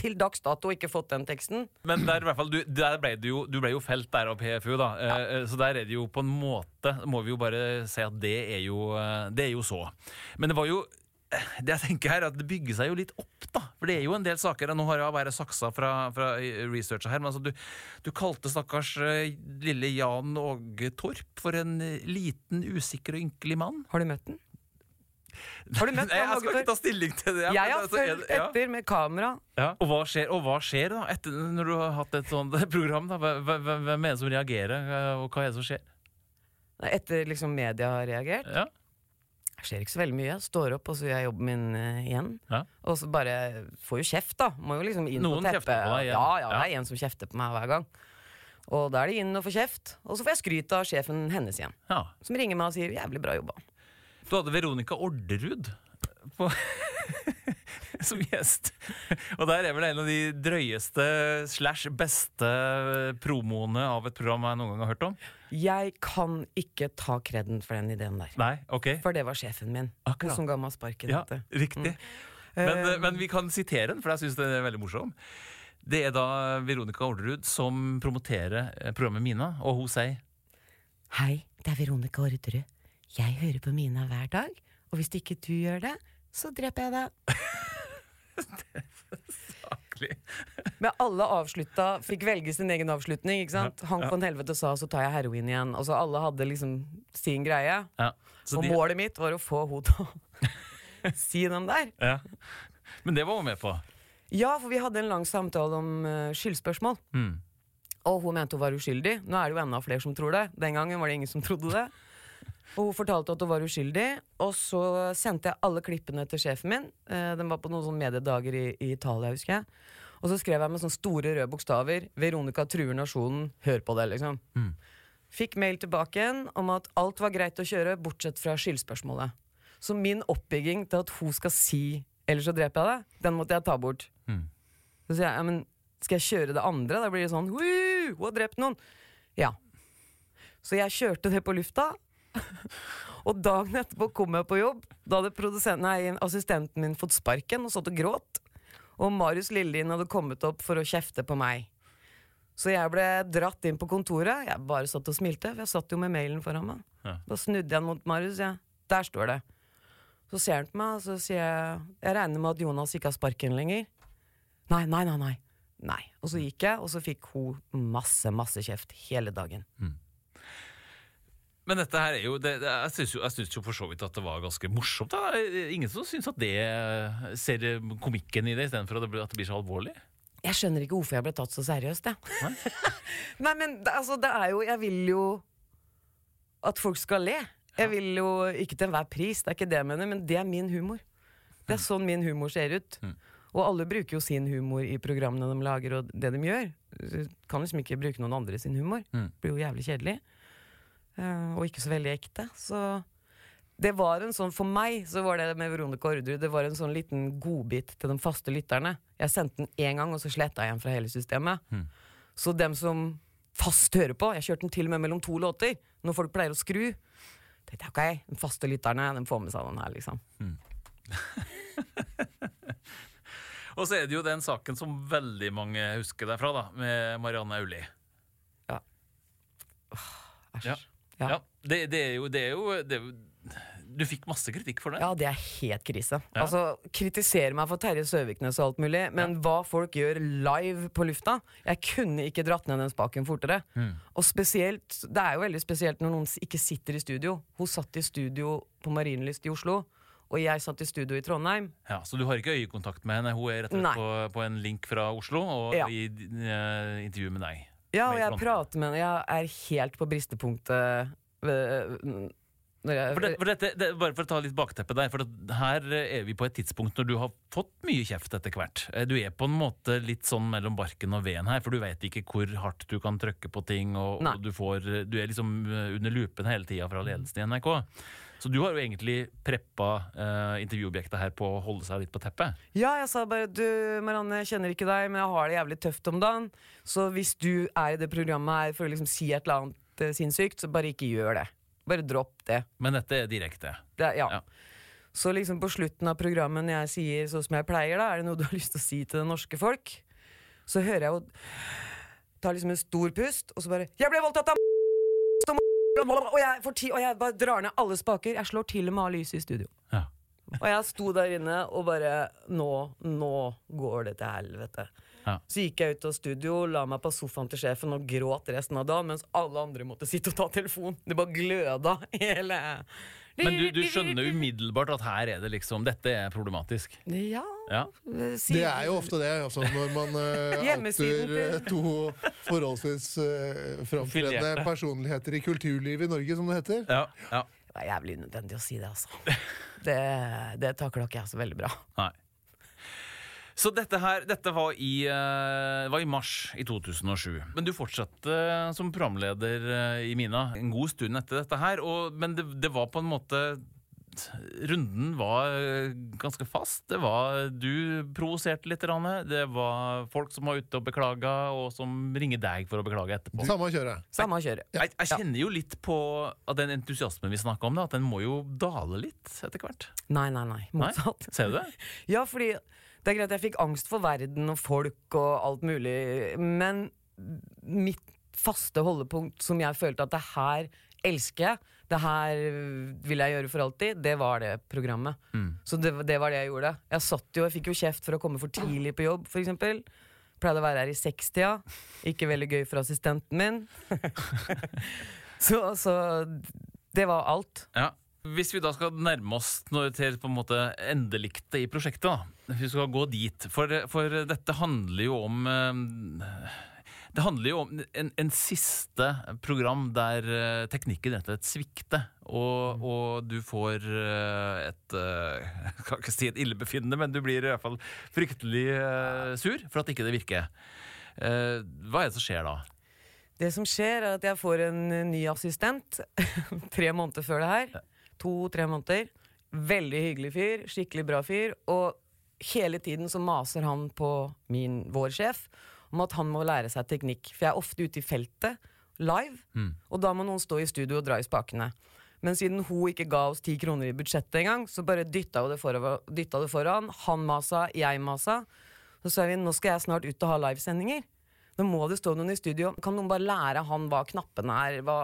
Til dags dato ikke fått den teksten. Men der, fall, du, der ble du, jo, du ble jo felt der av PFU, da. Ja. eh, Så der er det jo på en måte Må vi jo bare si at det er jo, eh, det er jo så. Men det var jo eh, det jeg tenker her, er at det bygger seg jo litt opp, da. For det er jo en del saker. Nå har jeg bare saksa fra, fra researcha her. Men altså, du, du kalte stakkars eh, lille Jan Åge Torp for en eh, liten, usikker og ynkelig mann. Har du møtt den? Har du møtt Nei, jeg skal ikke ta stilling til det. Jeg har altså, fulgt etter med kamera. Ja. Og, hva skjer, og hva skjer da, etter, når du har hatt et sånt program? da? Hvem er det som reagerer, og hva er det som skjer? Etter liksom media har reagert. Ja. Det skjer ikke så veldig mye. Står opp, og så gjør jeg jobben min eh, igjen. Ja. Og så bare får jo kjeft, da. Må jo liksom inn Noen på kjefter teppet. på deg igjen. Ja, ja, det er en som kjefter på meg hver gang. Og da er det inn og få kjeft. Og så får jeg skryt av sjefen hennes igjen. ja. Som ringer meg og sier 'jævlig bra jobba'. Du hadde Veronica Orderud på som gjest. Og der er vel en av de drøyeste slash beste promoene av et program jeg noen gang har hørt om. Jeg kan ikke ta kreden for den ideen der. Nei, ok. For det var sjefen min. Akkurat. Som ga meg sparken. Ja, du. riktig. Men, Eh, men vi kan sitere den, for jeg syns den er veldig morsom. Det er da Veronica Orderud som promoterer eh, programmet Mina, og hun sier Hei, det er Veronica Orderud. Jeg hører på Mina hver dag, og hvis ikke du gjør det, så dreper jeg deg. Saklig. Men alle avslutta, fikk velge sin egen avslutning. ikke sant? Han Ja. en helvete sa 'så tar jeg heroin igjen'. Altså Alle hadde liksom sin greie. Ja. Så og de, målet mitt var å få henne til å si dem der. ja. Men det var hun med på. Ja, for vi hadde en lang samtale om uh, skyldspørsmål. Mm. Og hun mente hun var uskyldig. Nå er det jo enda flere som tror det. Den gangen var det ingen som trodde det. Og hun fortalte at hun var uskyldig, og så sendte jeg alle klippene til sjefen min. Eh, den var på noen sånne mediedager i, i Italia, husker jeg. Og så skrev jeg med sånne store røde bokstaver 'Veronica truer nasjonen'. Hør på det, liksom. Mm. Fikk mail tilbake igjen om at alt var greit å kjøre, bortsett fra skyldspørsmålet. Så min oppbygging til at hun skal si 'ellers så dreper jeg deg', den måtte jeg ta bort. Mm. Så sier jeg, ja, men skal jeg kjøre det andre? Da blir det sånn, hun har drept noen. Ja. Så jeg kjørte det på lufta, og dagen etterpå kom jeg på jobb. Da hadde nei, assistenten min fått sparken og satt og gråt. Og Marius Lillelien hadde kommet opp for å kjefte på meg. Så jeg ble dratt inn på kontoret. Jeg bare satt og smilte, for jeg satt jo med mailen foran meg. Ja. Da snudde jeg mot Marius. Ja. Der står det. Så ser han på meg, og så sier jeg Jeg regner med at Jonas ikke har sparken lenger. Nei, nei, nei, nei. Nei. Og så gikk jeg, og så fikk hun masse, masse kjeft hele dagen. Men dette her er jo, det, jeg syns jo, jo for så vidt at det var ganske morsomt. Da. Ingen som syns at det ser komikken i det, istedenfor at det blir- at det blir så alvorlig. Jeg skjønner ikke hvorfor jeg ble tatt så seriøst, jeg. Nei, men altså, det er jo Jeg vil jo at folk skal le. Jeg vil jo ikke til enhver pris, det er ikke det jeg mener, men det er min humor. Det er sånn min humor ser ut. Mm. Og alle bruker jo sin humor i programmene de lager, og det de gjør. Du kan liksom ikke bruke noen andre sin humor. Mm. Det blir jo jævlig kjedelig. Eh, og ikke så veldig ekte. Så det var en sånn, For meg så var det med Veronica Orderud Det var en sånn liten godbit til de faste lytterne. Jeg sendte den én gang, og så sletta jeg den fra hele systemet. Mm. Så dem som fast hører på Jeg kjørte den til og med mellom to låter, når folk pleier å skru. tenkte jeg, ok, De faste lytterne de får med seg den her, liksom. Og så er det jo den saken som veldig mange husker deg fra, da, med Marianne Aulie. Æsj. Ja. Ja. Ja, det, det er jo, det er jo, det er Du fikk masse kritikk for det. Ja, det er helt krise. Ja. Altså, Kritiser meg for Terje Søviknes og alt mulig, men hva folk gjør live på lufta Jeg kunne ikke dratt ned den spaken fortere. Mm. Og spesielt, Det er jo veldig spesielt når noen ikke sitter i studio. Hun satt i studio på Marienlyst i Oslo, og jeg satt i studio i Trondheim. Ja, Så du har ikke øyekontakt med henne? Hun er rett og slett på, på en link fra Oslo og Ja. i uh, intervju med deg. Ja, og jeg prater med henne. Jeg er helt på bristepunktet øh, når jeg, For det, for dette, det, bare for å ta litt bakteppe der, for her er vi på et tidspunkt når du har fått mye kjeft etter hvert. Eh, Du er på en måte litt sånn mellom barken og veden her, for du vet ikke hvor hardt du kan trykke på ting, og, og du, får, du er liksom eh, under lupen hele tida fra ledelsen i NRK. Så du har jo egentlig preppa uh, intervjuobjektet her på å holde seg litt på teppet. Ja, jeg sa bare du, Marianne, jeg kjenner ikke deg, men jeg har det jævlig tøft om dagen. Så hvis du er i det programmet her for å liksom si et eller annet uh, sinnssykt, så bare ikke gjør det. Bare dropp det. Men dette er direkte. det ja. Ja. Så liksom på slutten av programmet når jeg sier sånn som jeg pleier, da, er det noe du har lyst til å si til det norske folk? Så hører jeg jo Tar liksom en stor pust, og så bare 'Jeg ble voldtatt av og jeg, får ti, og jeg bare drar ned alle spaker. Jeg slår til og med av lyset i studio. Ja. Og jeg sto der inne og bare Nå, nå går det til helvete. Ja. Så gikk jeg ut av studio, la meg på sofaen til sjefen og gråt resten av dagen, mens alle andre måtte sitte og ta telefon. Det bare gløda hele Men du, du skjønner umiddelbart at her er det liksom Dette er problematisk. Ja, Ja. Det er jo ofte det, altså, når man uh, outer eh, to forholdsvis uh, framtredende personligheter i kulturlivet i Norge, som det heter. Ja, ja. Det var jævlig unødvendig å si det, altså. Det, det takla ikke jeg så veldig bra. Nei. Så dette her dette var i, uh, var i mars i 2007. Men du fortsatte eh, som programleder uh, i Mina en god stund etter dette her. Og, men det, det var på en måte runden var ganske fast. Det var Du provoserte litt. Rane. Det var folk som var ute og beklaga, og som ringer deg for å beklage etterpå. Samme kjøret. Samme kjøret. Jeg, jeg kjenner jo litt på at den entusiasmen vi snakka om, da, at den må jo dale litt etter hvert. Nei, nei, nei. Nei? Ser du det? Ja, fordi det er greit jeg fikk angst for verden og folk og alt mulig, men mitt faste holdepunkt som jeg følte at det her elsker jeg, det her vil jeg gjøre for alltid, det var det programmet. Så det, det var det jeg gjorde. Jeg satt jo, jeg fikk jo kjeft for å komme for tidlig på jobb, eksempel. Pleide å være her i sekstida. Ikke veldig gøy for assistenten min. så, så det var alt. Ja. Hvis vi da skal nærme oss til på en måte endeliktet i prosjektet, da. Hvis vi skal gå dit. For, for dette handler jo om eh, Det handler jo om en, en siste program der eh, teknikken rett og slett svikter. Og, og du får eh, et Jeg kan ikke si et illebefinnende, men du blir i hvert fall fryktelig sur for at ikke det virker. Hva er det som skjer da? Det som skjer, er at jeg får en ny assistent tre måneder før det her. To-tre måneder. Veldig hyggelig fyr, skikkelig bra fyr. Og hele tiden så maser han på min, vår sjef om at han må lære seg teknikk. For jeg er ofte ute i feltet, live, og da må noen stå i studio og dra i spakene. Men siden hun ikke ga oss ti kroner i budsjettet engang, så bare dytta hun det, foran. dytta det foran. Han masa, jeg masa. Så sa vi nå skal jeg snart ut og ha livesendinger. Nå må det stå noen i studio. Kan noen bare lære han hva knappene er? Hva,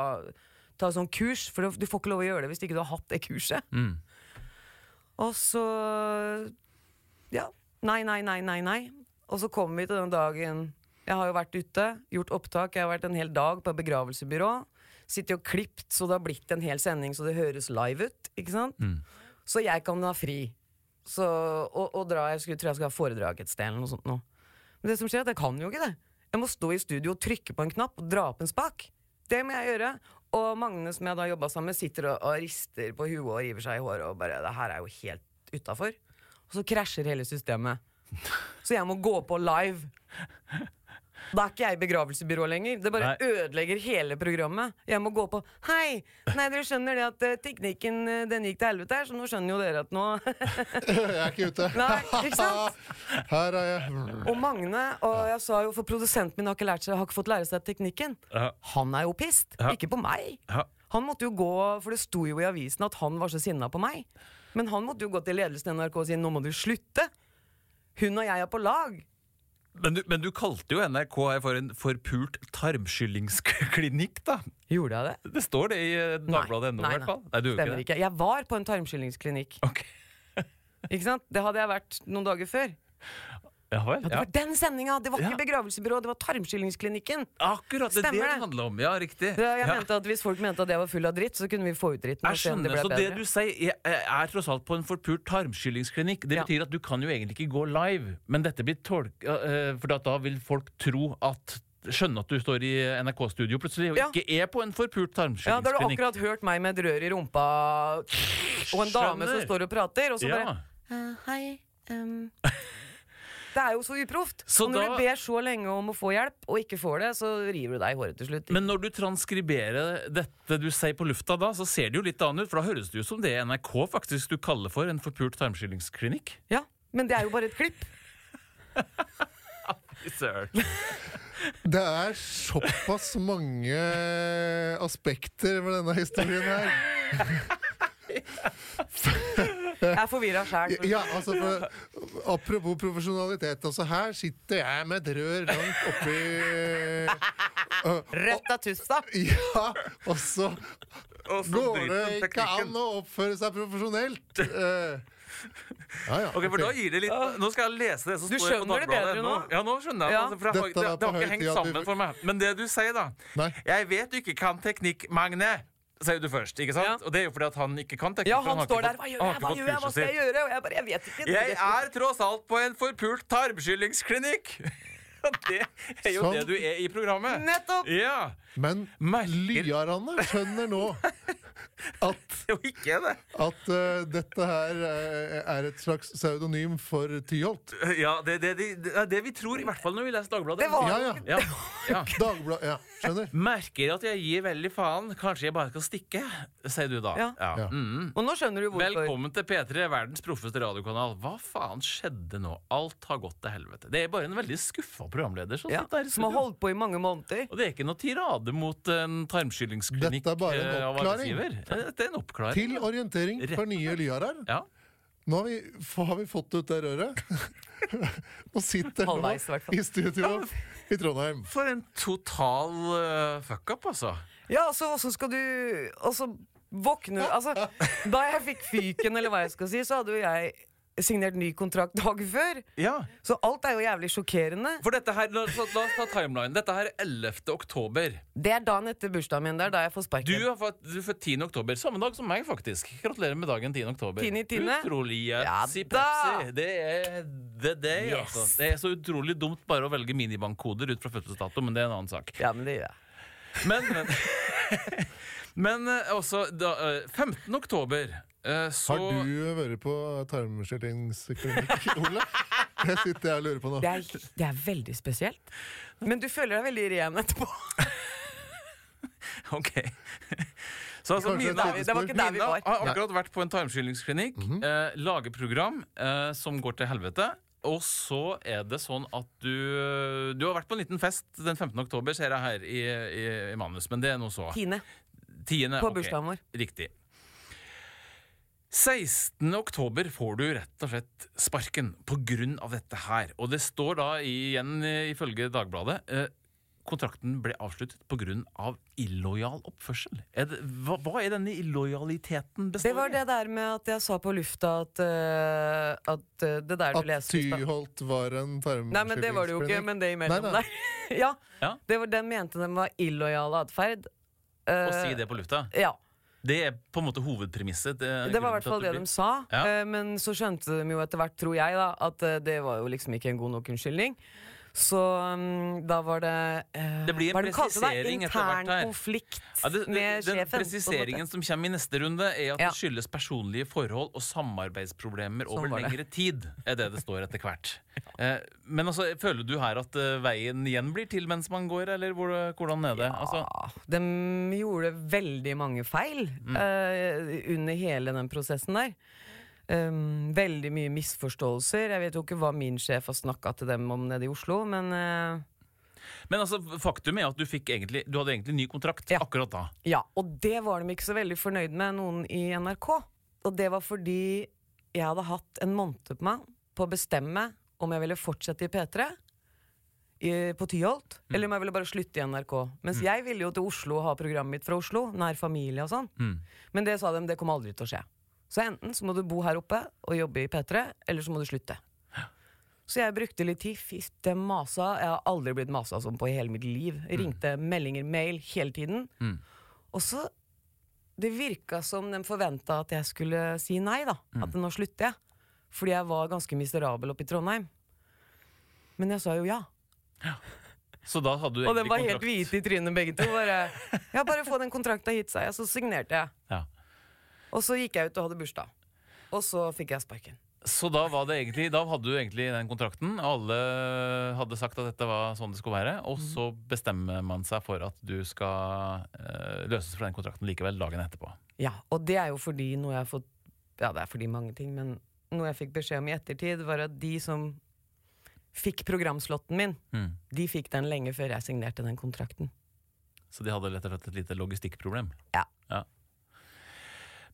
ta sånn kurs? For du får ikke lov å gjøre det hvis ikke du har hatt det kurset. Mm. Og så Ja. Nei, nei, nei, nei, nei. Og så kommer vi til den dagen Jeg har jo vært ute, gjort opptak. Jeg har vært en hel dag på et begravelsesbyrå. Sitter og klipt så det har blitt en hel sending så det høres live ut. Ikke sant? Så jeg kan ha fri. Så, og, og dra, Jeg skulle, tror jeg skal ha foredrag et sted eller noe sånt nå. Men det som skjer, er at jeg kan jo ikke det. Jeg må stå i studio og trykke på en knapp og dra opp en spak. Det må jeg gjøre. Og Magne, som jeg da jobba sammen med, sitter og, og rister på huet og river seg i håret og bare Det her er jo helt utafor. Og så krasjer hele systemet. Så jeg må gå på live. Da er ikke jeg i begravelsesbyrå lenger. Det bare Nei. ødelegger hele programmet. Jeg må gå på Hei! Nei, dere skjønner det at eh, teknikken eh, den gikk til helvete her, så nå skjønner jo dere at nå Jeg er ikke ute. Nei, ikke sant? Her er jeg. Og Magne, og jeg sa jo for produsenten min har ikke, lært seg, har ikke fått lære seg teknikken. Ja. Han er jo pissed, Ja. ikke på meg. Ja. Han måtte jo gå, for det sto jo i avisen at han var så sinna på meg. Men han måtte jo gå til ledelsen i NRK og si nå må du slutte. Hun og jeg er på lag. Men du, men du kalte jo NRK for en forpult tarmskyllingsklinikk, da. Gjorde jeg det? Det står det i eh, Dagbladet ennå, i hvert fall. Nei, du Stemmer ikke ikke. Jeg var på en tarmskyllingsklinikk. Okay. Ikke sant? Det hadde jeg vært noen dager før. Ja vel. Ja, det var den sendinga! Det var ikke Ja. begravelsebyrået, det var tarmskyllingsklinikken. Akkurat, det er det Stemmer det det. handler om. Ja, riktig. Jeg ja. mente at Hvis folk mente at jeg var full av dritt, så kunne vi få ut dritten. Jeg skjønner, det skjønner, bedre. så det du sier jeg- er tross alt på en forpult tarmskyllingsklinikk Det Ja. betyr at du kan jo egentlig ikke gå live, men dette blir tolka For da vil folk tro at Skjønne at du står i NRK-studio plutselig og Ja. ikke er på en forpult Ja, Da har du akkurat hørt meg med et rør i rumpa og en dame som står og prater, og så Ja. bare uh, Hei. ehm». Det er jo så uproft. Så og når da- du ber så lenge om å få hjelp, og ikke får det, så river du deg i håret til slutt. Men når du transkriberer dette du sier på lufta da, så ser det jo litt annet ut, for da høres det ut som det er NRK faktisk du kaller for en forpult tarmskillingsklinikk Ja, Men det er jo bare et klipp. Søren. Det er såpass mange aspekter ved denne historien her. Jeg er forvirra sjæl. Ja, altså for, Apropos profesjonalitet. Altså Her sitter jeg med et rør langt oppi øh, Rødt av tussa. Ja, og så Og så går det ikke an å oppføre seg profesjonelt. Eh, ja, ja, Ok, for da gir det litt Nå skal jeg lese det som Du står på skjønner det Dagbladet bedre nå. Ja, nå skjønner jeg Ja. altså, det, er det har ikke hengt sammen for meg. Men det du sier, da Nei. Jeg vet du ikke kan teknikk, Magne. Sier du først, ikke sant? Ja. Og det er jo fordi at han ikke kan teknikk. Ja, han, han står der. fått- Hva gjør jeg? Hva gjør jeg? Hva skal jeg gjøre? Og jeg bare, jeg vet ikke. Jeg er tross alt på en forpult tarmskyllingsklinikk. Det er jo Sånn. det du er i programmet. Nettopp! Ja. Men Merker. Lyarane skjønner nå at, jo ikke det. at uh, dette her eh, er et slags pseudonym for Tyholt. Ja, det er det, det, det vi tror, i hvert fall når vi leser Dagbladet. Det var Ja, ja. Ja. Ja. Dagblad, ja, skjønner. Merker at jeg gir veldig faen. Kanskje jeg bare skal stikke, sier du da. Ja. Ja. Mm. Og nå skjønner du hvorfor. Velkommen til P3, verdens proffeste radiokanal. Hva faen skjedde nå? Alt har gått til helvete. Det er bare en veldig skuffa programleder som Ja, sitter som har holdt på i mange måneder. Og det er ikke noe tirade mot en tarmskyllingsklinikk. Dette er bare en av oppklaring. Arbeidsgiver. Det er en oppklaring. Til orientering for nye lyharer. Ja. Nå har vi, har vi fått ut det røret. og sitter nå i studio i Trondheim. For en total uh, fuck-up, altså. Ja, altså, åssen skal du Altså, våkne Altså, da jeg fikk fyken, eller hva jeg skal si, så hadde jo jeg signert ny kontrakt dagen før. Ja, Så alt er jo jævlig sjokkerende. For dette her, la, oss- la oss ta timeline. Dette her er 11. oktober. Det er dagen etter bursdagen min. Det er da jeg får Du sparken. du er født 10. oktober. Samme dag som meg, faktisk. Gratulerer med dagen 10. oktober. Tiende i Utrolig Utrolig Ja pepsi. Det er the day, Yes. altså. Det er så utrolig dumt bare å velge minibankkoder ut fra fødselsdato, men det er en annen sak. Ja, men det gjør jeg. Men, men, men eh, også da, eh, 15. oktober eh, så Har du vært på tarmskjellingsklinikk, Ole? Det sitter jeg og lurer på nå. Det er, det er veldig spesielt. Men du føler deg veldig ren etterpå. Ok. Så altså, Mina, et Det var ikke der vi var. har akkurat vært på en tarmskyllingsklinikk. Mm -hmm. eh, lager program eh, som går til helvete. Og så er det sånn at du Du har vært på en liten fest den 15. oktober, ser jeg her i, i, i manus, men det er nå så. Tiende. Tiende, På okay. bursdagen vår. Riktig. 16. oktober får du rett og slett sparken på grunn av dette her. Og det står da igjen eh, ifølge Dagbladet eh, kontrakten ble avsluttet på grunn av illojal oppførsel. Er det, hva, hva er denne illojaliteten består Det var det der med at jeg sa på lufta at, uh, at uh, Det der du At leste At. Tyholt var en tarmskjellingsklinikk. Nei, men det var det jo ikke, men det imellom Nei, der. ja, Ja. det var, den mente den var illojal atferd. Å Eh, si det på lufta? Ja. Det er på en måte hovedpremisset. Det, Det var i hvert fall det de sa. Ja. eh, Men så skjønte de jo etter hvert, tror jeg, da at eh, det var jo liksom ikke en god nok unnskyldning. Så um, da var det uh, Det blir en er det de det? etter hvert her. konflikt Ja, det, med den sjefen. Den presiseringen som kommer i neste runde, er at Ja. det skyldes personlige forhold og samarbeidsproblemer Sånn over lengre tid. Er det det står etter hvert. Uh, men altså, føler du her at uh, veien igjen blir til mens man går, eller hvor, hvordan er det? Altså, Ja, de gjorde veldig mange feil Mm. under hele den prosessen der. Um, veldig mye misforståelser. Jeg vet jo ikke hva min sjef har snakka til dem om nede i Oslo, men uh, men altså, faktum er at du, egentlig, du hadde egentlig ny kontrakt Ja. akkurat da. Ja, og det var de ikke så veldig fornøyd med, noen i NRK. Og det var fordi jeg hadde hatt en måned på meg på å bestemme om jeg ville fortsette i P3 i, på Tyholt, Mm. eller om jeg ville bare slutte i NRK. Mens jeg ville jo til Oslo og ha programmet mitt fra Oslo, nær familie og sånn. Mm. Men det sa de, det kommer aldri til å skje. Så enten så må du bo her oppe og jobbe i P3, eller så må du slutte. Så jeg brukte litt tid. Fitte masa. Jeg har aldri blitt masa sånn på i hele mitt liv. Ringte meldinger, mail hele tiden. Mm. Og så Det virka som de forventa at jeg skulle si nei, da. Mm. At nå slutter jeg. Fordi jeg var ganske miserabel oppe i Trondheim. Men jeg sa jo ja. ja. Så da hadde du egentlig kontrakt? Og den var helt hvite i trynet begge to. Bare, ja, bare få den kontrakta hit, sa jeg. Så signerte jeg. Ja. Og så gikk jeg ut og hadde bursdag. Og så fikk jeg sparken. Så da, var det egentlig, da hadde du egentlig den kontrakten. Alle hadde sagt at dette var sånn det skulle være. Og så bestemmer man seg for at du skal eh, løses fra den kontrakten likevel dagen etterpå. Ja, og det er jo fordi noe jeg har fått Ja, det er fordi mange ting, men noe jeg fikk beskjed om i ettertid, var at de som fikk programslåtten min, Mm. de fikk den lenge før jeg signerte den kontrakten. Så de hadde rett og slett et lite logistikkproblem. Ja.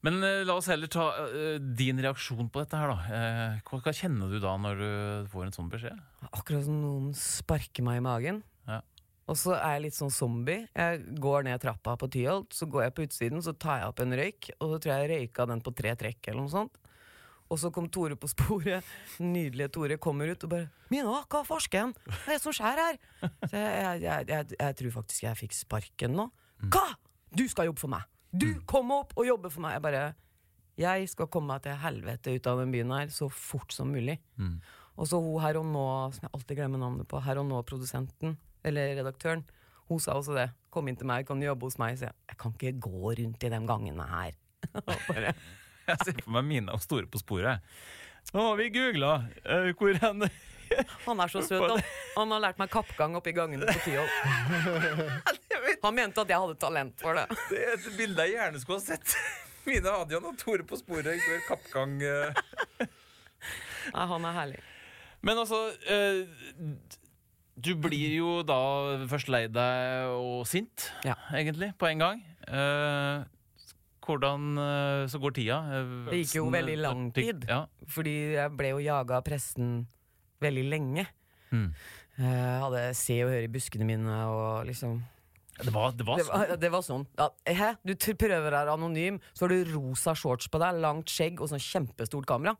Men eh, la oss heller ta eh, din reaksjon på dette her, da. Eh, hva, hva kjenner du da når du får en sånn beskjed? Akkurat som noen sparker meg i magen. Ja. Og så er jeg litt sånn zombie. Jeg går ned trappa på Tyholt, så går jeg på utsiden, så tar jeg opp en røyk, og så tror jeg jeg røyka den på tre trekk eller noe sånt. Og så kom Tore på sporet. Nydelige Tore kommer ut og bare 'Mina, hva farsken? Hva er det som skjer her?' Så jeg, jeg, jeg, jeg, jeg tror faktisk jeg fikk sparken nå. Hva?! Du skal jobbe for meg! Du kom opp og jobber for meg! Jeg bare Jeg skal komme meg til helvete ut av den byen her så fort som mulig. Mm. Og så hun her og nå, som jeg alltid glemmer navnet på, her og nå-produsenten, eller redaktøren, hun sa også det. Kom inn til meg, kan du jobbe hos meg? Så jeg, jeg kan ikke gå rundt i de gangene her. Bare, Jeg ser for meg Mina og Store på sporet. Har vi googla hvor hen Han er så søt. Han, han har lært meg kappgang oppi gangene på Tyholt. Han mente at jeg hadde talent for det. Det er et bilde jeg gjerne skulle ha sett. Mine Adrian og Tore på sporet går kappgang. eh. Nei, han er herlig. Men altså eh, Du blir jo da først lei deg og sint, Ja. egentlig, på en gang. Eh, hvordan eh, så går tida? Eh, Det gikk jo veldig lang tid. Ja. Fordi jeg ble jo jaga av pressen veldig lenge. Mm. Jeg hadde se og høre i buskene mine og liksom Det var, det var Det sånn. var, det var sånn. Ja, hæ? Du prøver å være anonym, så har du rosa shorts på deg, langt skjegg og sånn kjempestort kamera.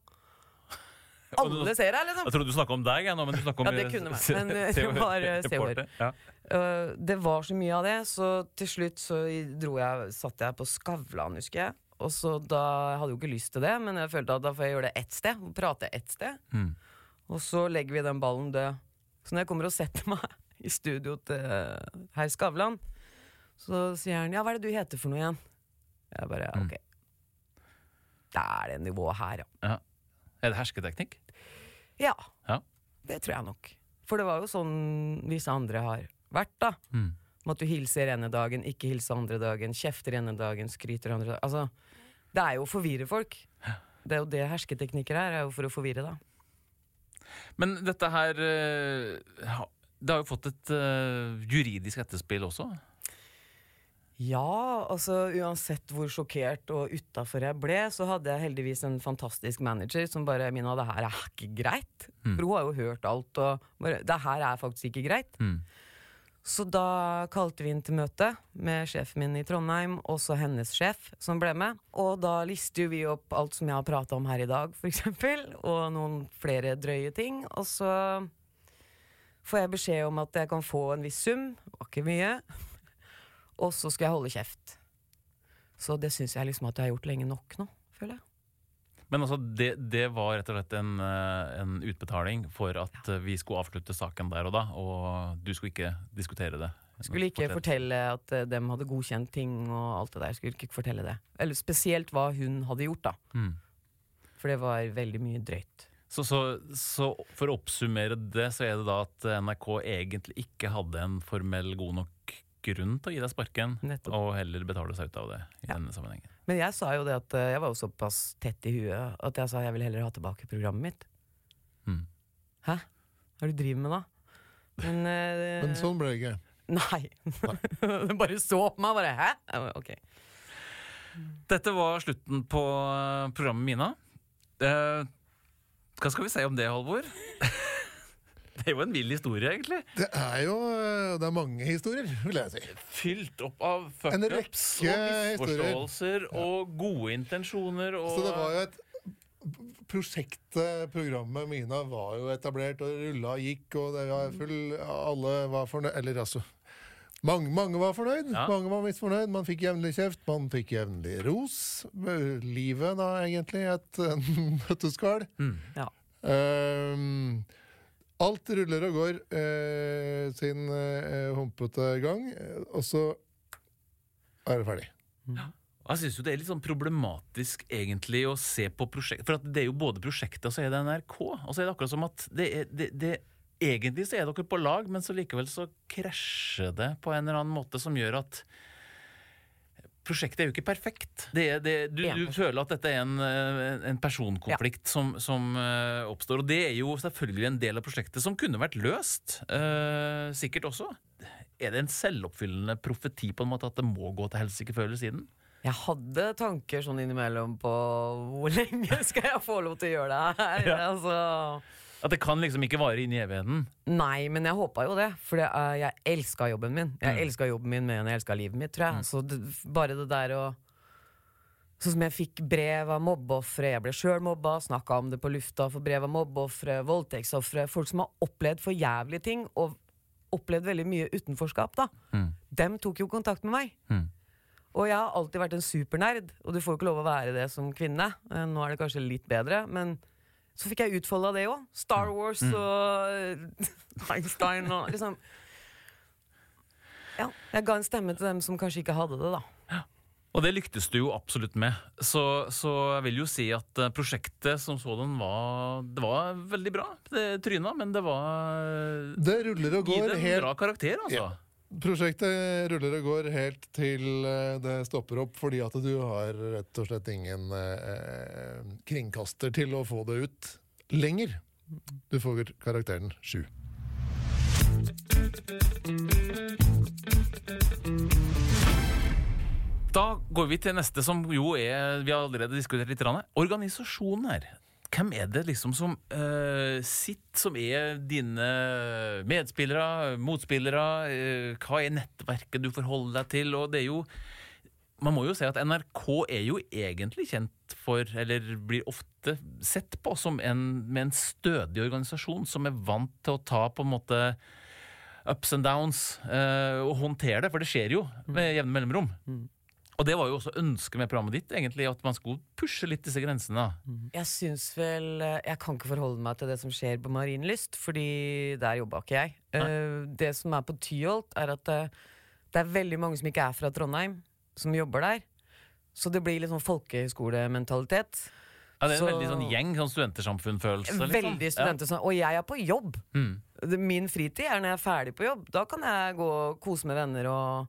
Alle ser deg, liksom! Jeg trodde du snakka om deg, jeg nå, men du snakka om Ja, det kunne vært, men, eh, det var, eh, Se og Hør. reporter. Ja. Øh, det var så mye av det, så til slutt så dro jeg, satt jeg på Skavlan, husker jeg. Og så da, Jeg hadde jo ikke lyst til det, men jeg følte at da får jeg gjøre det ett sted. Prate ett sted. Mm. Og så legger vi den ballen død. Så når jeg kommer og setter meg i studio til herr Skavlan, så sier han 'ja, hva er det du heter for noe igjen?' Jeg bare Mm. 'ok'. Det er det nivået her, ja. Ja. Er det hersketeknikk? Ja, Ja. det tror jeg nok. For det var jo sånn visse andre har vært, da. Mm. Med at du hilser ene dagen, ikke hilser andre dagen, kjefter ene dagen, skryter andre dagen. Altså, det er jo å forvirre folk. Det er jo det hersketeknikker er, er jo for å forvirre, da. Men dette her ha- Det har jo fått et uh, juridisk etterspill også. Ja, altså uansett hvor sjokkert og utafor jeg ble, så hadde jeg heldigvis en fantastisk manager som bare Mina, det her er ikke greit. Mm. For hun har jo hørt alt, og bare Det her er faktisk ikke greit. Mm. Så da kalte vi inn til møte med sjefen min i Trondheim, og så hennes sjef som ble med. Og da lister vi opp alt som jeg har prata om her i dag, f.eks., og noen flere drøye ting. Og så får jeg beskjed om at jeg kan få en viss sum, var ikke mye, og så skal jeg holde kjeft. Så det syns jeg liksom at jeg har gjort lenge nok nå, føler jeg. Men altså, det, det var rett og slett en, eh, en utbetaling for at ja. vi skulle avslutte saken der og da, og du skulle ikke diskutere det. Skulle ikke fortelle at de dem hadde godkjent ting og alt det der. Skulle ikke fortelle det. Eller spesielt hva hun hadde gjort, da. Mm. For det var veldig mye drøyt. Så, så, så for å oppsummere det, så er det da at NRK egentlig ikke hadde en formell god nok grunn til å gi deg sparken, Nettopp. og heller betale seg ut av det i Ja. denne sammenhengen. Men jeg sa jo det at uh, jeg var jo såpass tett i huet at jeg sa jeg vil heller ha tilbake programmet mitt. Mm. Hæ? Hva er det du driver med da? Men, uh, Men sånn ble det ikke. Nei. Den bare så på meg, bare hæ? Ok. Dette var slutten på eh, programmet Mina. Eh, hva skal vi si om det, Halvor? det er jo en vill historie, egentlig. Det er jo eh, det er mange historier, vil jeg si. Fylt opp av fuckups og misforståelser ja. og gode intensjoner. Og Så det var jo et Prosjektet, programmet Mina, var jo etablert og rulla og gikk, og det var full Alle var fornøyd Eller altså mange, mange var fornøyd, Ja. mange var misfornøyd. Man fikk jevnlig kjeft, man fikk jevnlig ros. Livet, da, egentlig, et nøtteskall. Mm. Ja. um, alt ruller og går uh, sin uh, humpete gang, og så er det ferdig. Ja. Jeg syns det er litt sånn problematisk egentlig å se på prosjekt For at det er jo både prosjektet og så er det NRK. Og så er det akkurat som at det er, det, det, Egentlig så er dere på lag, men så likevel så krasjer det på en eller annen måte som gjør at Prosjektet er jo ikke perfekt. Det det, du, du føler at dette er en, eh, en personkonflikt som, som eh, oppstår. Og det er jo selvfølgelig en del av prosjektet som kunne vært løst. Uh, sikkert også. Er det en selvoppfyllende profeti på en måte at det må gå til helsike før eller siden? Jeg hadde tanker sånn innimellom på hvor lenge skal jeg få lov til å gjøre det her? Ja. Altså, At det kan liksom ikke vare inn i evigheten? nei, men jeg håpa jo det, for det, uh, jeg elska jobben min. Jeg Mm. elska jobben min mer enn jeg elska livet mitt, tror jeg. Så det, bare det der å Sånn som jeg fikk brev av mobbeofre, jeg ble sjøl mobba, snakka om det på lufta, for brev av mobbeofre, voldtektsofre, folk som har opplevd for jævlige ting, og opplevd veldig mye utenforskap, da. Mm. Dem tok jo kontakt med meg. Mm. Og jeg har alltid vært en supernerd, og du får jo ikke lov å være det som kvinne. Eh, Nå er det kanskje litt bedre, men så fikk jeg utfolda det òg. Star Wars og eh, Einstein og liksom Ja, jeg ga en stemme til dem som kanskje ikke hadde det, da. Og det lyktes du jo absolutt med. Så, så jeg vil jo si at eh, prosjektet som sådan var Det var veldig bra. Det tryna, men det var Det ruller og Gi går det en helt bra karakter, altså. Ja. Prosjektet ruller og går helt til eh, det stopper opp, fordi at du har rett og slett ingen eh, kringkaster til å få det ut lenger. Du får karakteren sju. Da går vi til neste, som jo er Vi har allerede diskutert litt. Organisasjoner. Hvem er det liksom som uh, sitter, som er dine medspillere, motspillere? Uh, hva er nettverket du forholder deg til? Og det er jo Man må jo si at NRK er jo egentlig kjent for, eller blir ofte sett på som en, med en stødig organisasjon som er vant til å ta på en måte ups and downs eh, og håndtere det, for det skjer jo med jevne mellomrom. Og det var jo også ønsket med programmet ditt, egentlig, at man skulle pushe litt disse grensene. Jeg syns vel eh, Jeg kan ikke forholde meg til det som skjer på Marienlyst, fordi der jobba ikke jeg. Eh, det som er på Tyholt, er at det, det er veldig mange som ikke er fra Trondheim, som jobber der. Så det blir litt sånn folkehøyskolementalitet. Ja, det er en Så- veldig sånn gjeng, sånn studentersamfunnfølelse. liksom. Veldig sånn Og jeg er på jobb! Mm. Min fritid er når jeg er ferdig på jobb. Da kan jeg gå og kose med venner og,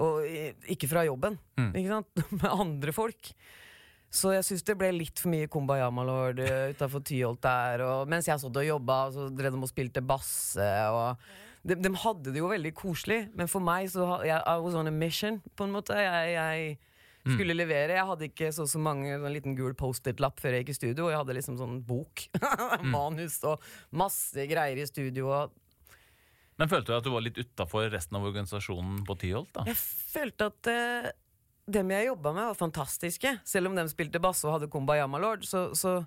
og ikke fra jobben. Mm. Ikke sant? Med andre folk. Så jeg syns det ble litt for mye Kumbaya Malord utafor Tyholt der. Og mens jeg satt og jobba, så drev de og spilte basse. Og de, de hadde det jo veldig koselig, men for meg så jeg, I was on a mission, på en måte. Jeg, jeg skulle levere. Jeg hadde ikke så, så mange sånn liten gul Post-It-lapp før jeg gikk i studio. Jeg hadde liksom sånn bok, manus og masse greier i studio. Og Men følte du at du var litt utafor resten av organisasjonen på Tyholt? da? jeg følte at uh, dem jeg jobba med, var fantastiske. Selv om dem spilte bass og hadde Kumbaya Malord, så, så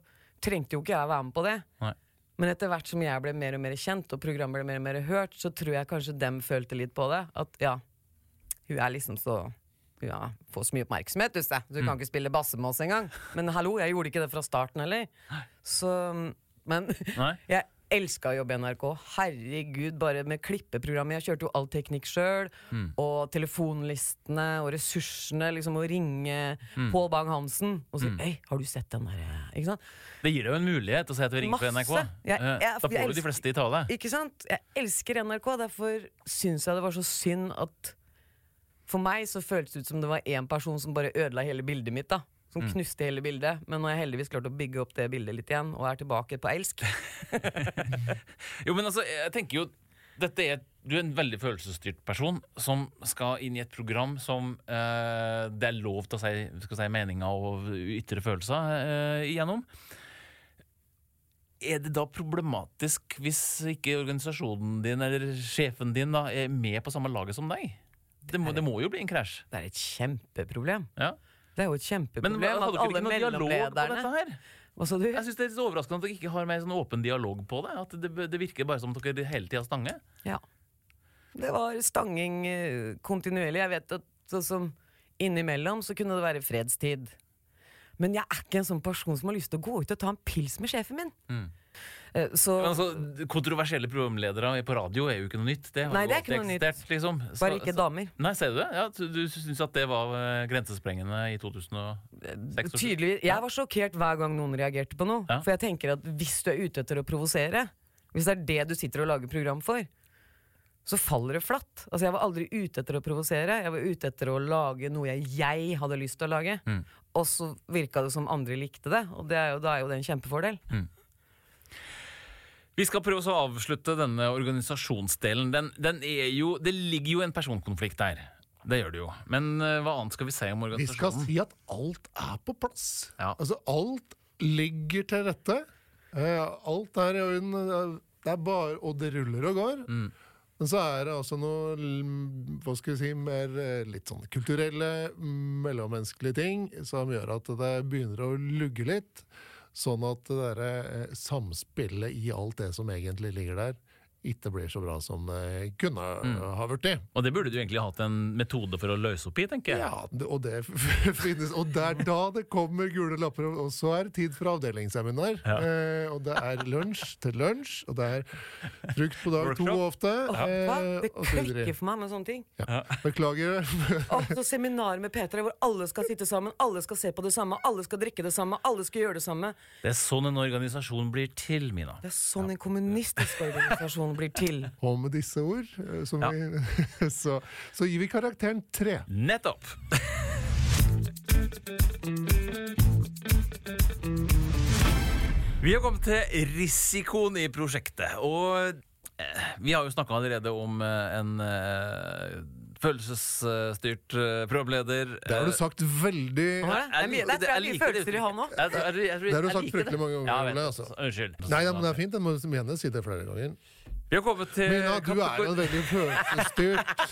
trengte jo ikke jeg være med på det. Nei. Men etter hvert som jeg ble mer og mer kjent, og programmet ble mer og mer hørt, så tror jeg kanskje dem følte litt på det. At ja, hun er liksom så ja, får så mye oppmerksomhet, du, du kan ikke spille basse med oss engang. Men hallo, jeg gjorde ikke det fra starten heller. Så Men jeg elska å jobbe i NRK. Herregud, bare med klippeprogrammet. Jeg kjørte jo all teknikk sjøl. Og telefonlistene og ressursene. Liksom å ringe Pål Bang-Hansen og si 'Hei, har du sett den der?' Ikke sant? Det gir deg jo en mulighet å si at du ringer på NRK. Jeg- jeg- da får du de fleste i tale. Ikke sant? Jeg elsker NRK, derfor syns jeg det var så synd at For meg så føltes det ut som det var én person som bare ødela hele bildet mitt. da Som knuste hele bildet. Men nå har jeg heldigvis klart å bygge opp det bildet litt igjen, og er tilbake på elsk. Jo, men altså, jeg tenker jo dette er, Du er en veldig følelsesstyrt person som skal inn i et program som eh, det er lov til å si, si meninger og ytre følelser eh, igjennom. Er det da problematisk hvis ikke organisasjonen din eller sjefen din da er med på samme laget som deg? Det må, det må jo bli en krasj. Det er et kjempeproblem. Ja. Det er jo et kjempeproblem Men hadde dere ikke noe dialog på dette her? Jeg synes Det er litt overraskende at dere ikke har mer sånn åpen dialog på det. At det, det virker bare som at dere hele tida stanger. Ja. Det var stanging eh, kontinuerlig. Jeg vet at sånn som innimellom så kunne det være fredstid. Men jeg er ikke en sånn person som har lyst til å gå ut og ta en pils med sjefen min. Mm. Eh, Så altså, Kontroversielle programledere på radio er jo ikke noe nytt. Det har Nei, det er ikke noe nytt. liksom. Så- bare ikke så- damer. Nei, ser du det? Ja, du syns at det var eh, grensesprengende i 2006? Tydeligvis. Jeg var sjokkert hver gang noen reagerte på noe. Ja. For jeg tenker at hvis du er ute etter å provosere, hvis det er det du sitter og lager program for, så faller det flatt. Altså Jeg var aldri ute etter å provosere. Jeg var ute etter å lage noe jeg, jeg hadde lyst til å lage. Mm. Og så virka det som andre likte det, og det er jo, da er jo det en kjempefordel. Vi skal prøve å avslutte denne organisasjonsdelen. Den, den er jo, det ligger jo en personkonflikt der. Det gjør det jo. Men uh, hva annet skal vi si om organisasjonen? Vi skal si at alt er på plass. Ja. Altså, alt ligger til rette. Uh, alt er i orden. Det er bare Og det ruller og går. Mm. Men så er det altså noe hva skal vi si, mer eh, litt sånn kulturelle, mellommenneskelige ting som gjør at det begynner å lugge litt. Sånn at det derre eh, samspillet i alt det som egentlig ligger der, ikke blir så bra som det kunne Mm. ha blitt. Og det burde du egentlig hatt en metode for å løse opp i, tenker jeg. Ja, og det finnes Og det er da det kommer gule lapper, og så er det tid for avdelingsseminar. Ja. Eh, og det er lunsj til lunsj, og det er frukt på dag to ofte. ofte. eh, Hva? Det klikker for meg med sånne ting. Ja. Beklager. Åh, så seminar med Peter hvor alle skal sitte sammen, alle skal se på det samme, alle skal drikke det samme, alle skal gjøre det samme. Det er sånn en organisasjon blir til, Mina. Det er sånn en kommunistisk organisasjon blir til. Og med disse ord, eh, som Ja. vi, så, så gir vi karakteren tre. Nettopp! Vi har kommet til risikoen i prosjektet, og eh, vi har jo snakka allerede om eh, en følelsesstyrt programleder. Det har du sagt veldig Hæ? Jeg, det? Det mye- det det mye liker følelser i han. Jeg- jeg- jeg- jeg- Det har du sagt fryktelig mange ganger, Ja, vet altså. Unnskyld. Nei, ja, men det er fint. Jeg må gjerne si det flere ganger. Vi har kommet til Mina, du er jo veldig følelsesstyrt.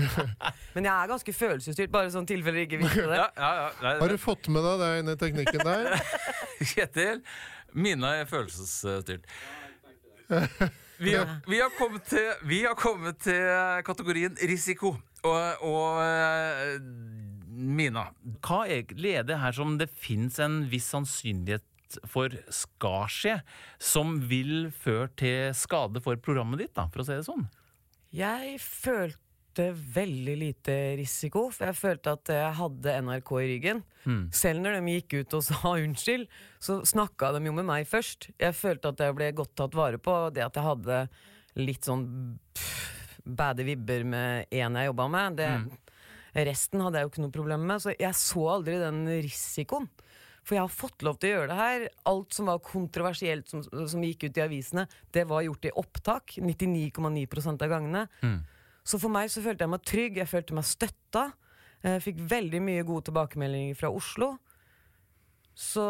Men jeg er ganske følelsesstyrt, bare sånn tilfeller ikke visste det. ja, ja, ja. Nei, Har du fått med deg den teknikken der? Kjetil, Mina er følelsesstyrt. Vi har, vi, har kommet til, vi har kommet til kategorien risiko. Og, og eh, Mina, hva er det her som det fins en viss sannsynlighet for skal skje, som vil føre til skade for programmet ditt, da, for å si det sånn? Jeg følte veldig lite risiko, for jeg følte at jeg hadde NRK i ryggen. Mm. Selv når de gikk ut og sa unnskyld, så snakka de jo med meg først. Jeg følte at jeg ble godt tatt vare på, det at jeg hadde litt sånn bade vibber med en jeg jobba med, det, resten hadde jeg jo ikke noe problem med. Så jeg så aldri den risikoen. For jeg har fått lov til å gjøre det her. Alt som var kontroversielt som, som gikk ut i avisene, det var gjort i opptak. 99,9% av gangene. Så for meg så følte jeg meg trygg, jeg følte meg støtta. Jeg fikk veldig mye gode tilbakemeldinger fra Oslo. Så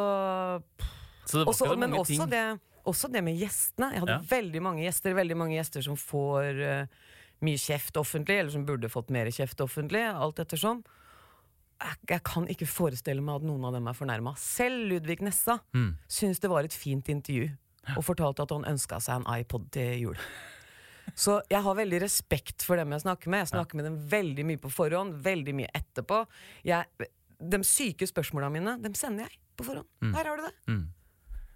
Så også, Men også det, også det med gjestene. Jeg hadde Ja. veldig mange gjester, veldig mange gjester som får uh, mye kjeft offentlig, eller som burde fått mer kjeft offentlig, alt ettersom. Jeg, jeg kan ikke forestille meg at noen av dem er fornærma. Selv Ludvig Nessa Mm. syns det var et fint intervju, og fortalte at han ønska seg en iPod til jul. Så jeg har veldig respekt for dem jeg snakker med. Jeg snakker med dem veldig mye på forhånd, veldig mye etterpå. Jeg, de syke spørsmåla mine, dem sender jeg på forhånd. Her har du det. Mm.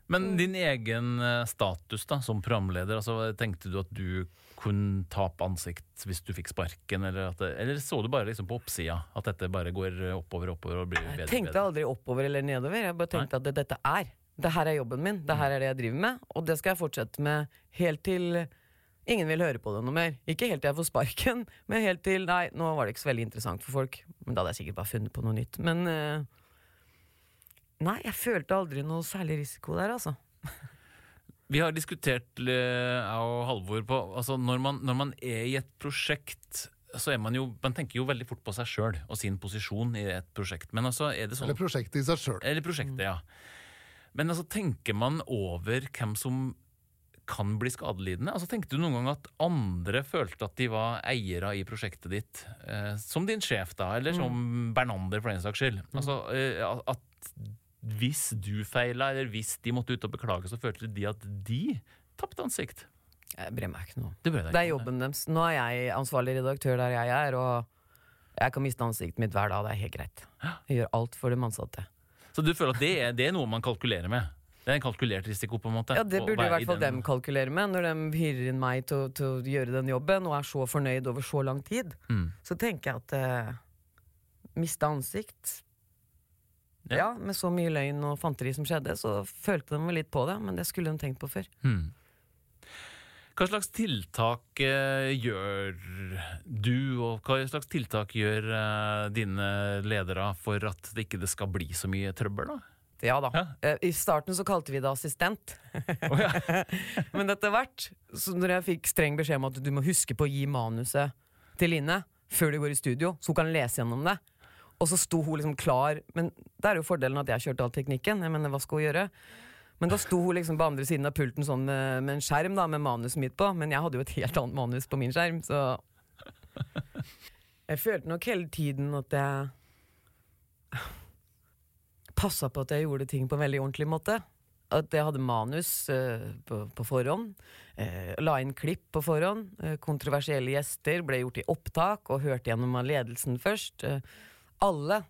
Men din egen eh, status da, som programleder, altså, tenkte du at du kunne tape ansikt hvis du fikk sparken, eller, at det, eller så du bare liksom på oppsida at dette bare går oppover oppover og blir bedre? Jeg tenkte bedre? aldri oppover eller nedover. Jeg bare tenkte at det, dette er. Det her er jobben min. Det her er det jeg driver med. Og det skal jeg fortsette med helt til ingen vil høre på det noe mer. Ikke helt til jeg får sparken, men helt til Nei, nå var det ikke så veldig interessant for folk. Men da hadde jeg sikkert bare funnet på noe nytt. Men eh, Nei, jeg følte aldri noe særlig risiko der, altså. Vi har diskutert, eh, jeg og Halvor, på altså når, man, når man er i et prosjekt så er man jo, man tenker jo veldig fort på seg sjøl og sin posisjon i et prosjekt. Men altså, er det sånn Eller prosjektet i seg sjøl. Eller prosjektet, ja. Men altså, tenker man over hvem som kan bli skadelidende? Altså, Tenkte du noen gang at andre følte at de var eiere i prosjektet ditt? Eh, som din sjef, da, eller som Bernander, for den saks skyld. Altså, eh, at hvis du feila, eller hvis de måtte ut og beklage, så følte de at de tapte ansikt? Jeg bryr meg ikke noe. Det, Det er jobben deres. Nå er jeg ansvarlig redaktør der jeg er, og jeg kan miste ansiktet mitt hver dag. Det er helt greit. Jeg gjør alt for de ansatte. Så du føler at det er, det er noe man kalkulerer med? Det er en kalkulert risiko, på en måte? Ja, Det burde i hvert fall dem kalkulere med, når de hyrer inn meg til, til å gjøre den jobben, og er så fornøyd over så lang tid. Mm. Så tenker jeg at eh, miste ansikt Ja. ja. med så mye løgn og fanteri som skjedde, så følte de vel litt på det, men det skulle de tenkt på før. Hmm. Hva slags tiltak eh, gjør du, og hva slags tiltak gjør eh, dine ledere for at det ikke det skal bli så mye trøbbel? da? Ja da. Ja. Eh, I starten så kalte vi det assistent. Men etter hvert, så når jeg fikk streng beskjed om at du må huske på å gi manuset til Line før du går i studio, så hun kan lese gjennom det. Og så sto hun liksom klar. Men det er jo fordelen at jeg kjørte all teknikken. Jeg mener, hva skal hun gjøre? Men da sto hun liksom på andre siden av pulten sånn med, med en skjerm da, med manuset mitt på. Men jeg hadde jo et helt annet manus på min skjerm, så Jeg følte nok hele tiden at jeg passa på at jeg gjorde ting på en veldig ordentlig måte. At jeg hadde manus uh, på, på forhånd. Uh, la inn klipp på forhånd. Uh, kontroversielle gjester ble gjort i opptak og hørt gjennom av ledelsen først. Eh, alle,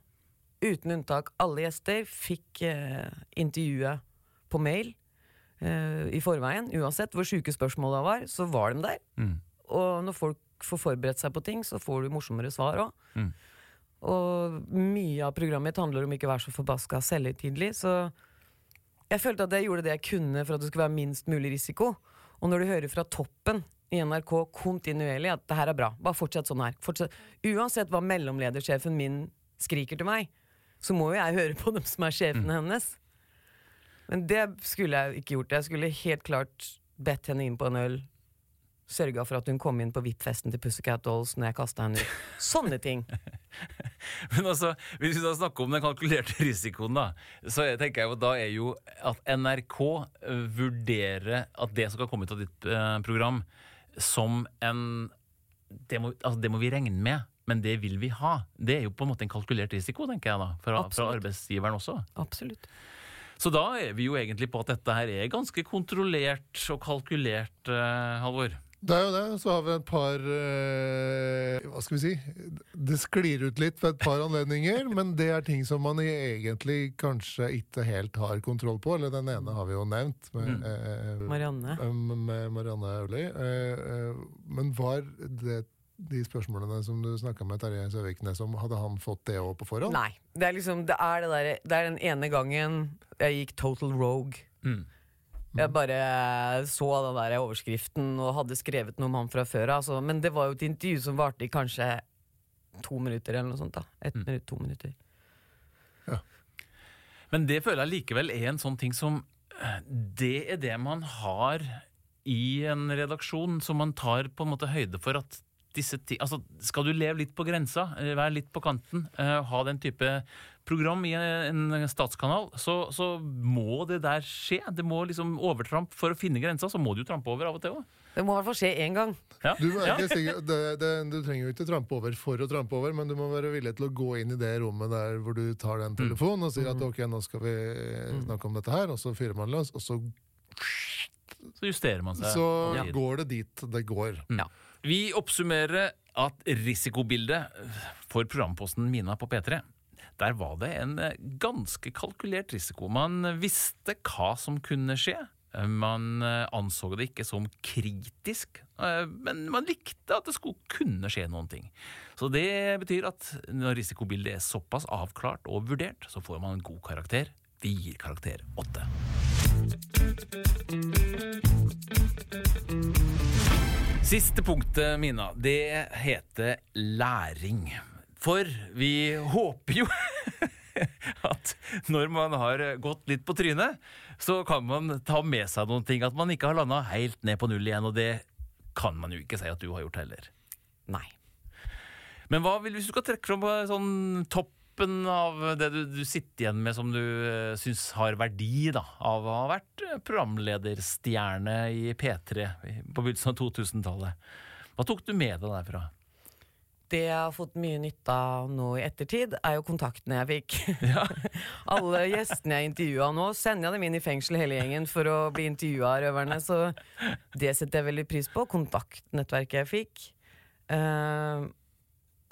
uten unntak, alle gjester fikk eh, intervjuet på mail eh, i forveien. Uansett hvor sjuke spørsmåla var, så var de der. Mm. Og når folk får forberedt seg på ting, så får du morsommere svar òg. Mm. Og mye av programmet mitt handler om ikke å være så forbaska selvhøytidelig. Så jeg følte at jeg gjorde det jeg kunne for at det skulle være minst mulig risiko. Og når du hører fra toppen i NRK kontinuerlig at det her er bra, bare fortsett sånn her. Fortsett. Uansett hva mellomledersjefen min skriker til meg, så må jo jeg høre på dem som er sjefene hennes. Men det skulle jeg ikke gjort. Jeg skulle helt klart bedt henne inn på en øl. Sørga for at hun kom inn på VIP-festen til Pussycat Dolls når jeg kasta henne ut. Sånne ting. Men altså, hvis vi da snakker om den kalkulerte risikoen, da, så tenker jeg jo da er jo at NRK vurderer at det som skal komme ut av ditt eh, program, som en det må, altså det må vi regne med, men det vil vi ha. Det er jo på en måte en kalkulert risiko, tenker jeg da, fra, fra arbeidsgiveren også. Absolutt. Så da er vi jo egentlig på at dette her er ganske kontrollert og kalkulert, eh, Halvor. Det er jo det. Så har vi et par eh, Hva skal vi si? Det sklir ut litt ved et par anledninger, men det er ting som man egentlig kanskje ikke helt har kontroll på. Eller den ene har vi jo nevnt, med, Mm. eh, Marianne. um, med Marianne Aulie. Eh, eh, men var det de spørsmålene som du snakka med Terje Søviknes om, hadde han fått det òg på forhånd? Nei. Det er liksom Det er, det der, det er den ene gangen jeg gikk total rogue. Mm. Jeg bare så den der overskriften og hadde skrevet noe om han fra før av. Altså. Men det var jo et intervju som varte i kanskje to minutter eller noe sånt. da Ett Mm. minutt, to minutter. Men det føler jeg likevel er en sånn ting som Det er det man har i en redaksjon, som man tar på en måte høyde for at disse ti altså Skal du leve litt på grensa, eh, være litt på kanten, uh, ha den type program i en statskanal, så, så må det der skje. Det må liksom overtramp for å finne grensa, så må du jo trampe over av og til òg. Det må i hvert fall skje én gang. Ja. Du, er Ja. ikke sikker, det, det, du trenger jo ikke trampe over for å trampe over, men du må være villig til å gå inn i det rommet der hvor du tar den telefonen og sier at ok, nå skal vi snakke om dette her, og så fyrer man løs, og så, Så justerer man seg. så går det dit det går. Ja. Vi oppsummerer at risikobildet for programposten Mina på P3 der var det en eh, ganske kalkulert risiko. Man visste hva som kunne skje. Man eh, anså det ikke som kritisk, eh, men man likte at det skulle kunne skje noen ting. Så det betyr at når risikobildet er såpass avklart og vurdert, så får man en god karakter. Vi gir karakter åtte. Siste punktet, Mina, det heter læring. For vi håper jo at når man har gått litt på trynet, så kan man ta med seg noen ting. At man ikke har landa helt ned på null igjen, og det kan man jo ikke si at du har gjort heller. Nei. Men hva vil, hvis du skal trekke fram på sånn toppen av det du, du sitter igjen med som du uh, syns har verdi da, av å ha vært eh, programlederstjerne i P3 på begynnelsen av 2000-tallet? Hva tok du med deg derfra? Det jeg har fått mye nytte av nå i ettertid, er jo kontaktene jeg fikk. Ja. Alle gjestene jeg intervjua nå, sender jeg dem inn i fengsel hele gjengen for å bli intervjua av røverne, så det setter jeg veldig pris på. Kontaktnettverket jeg fikk. Uh,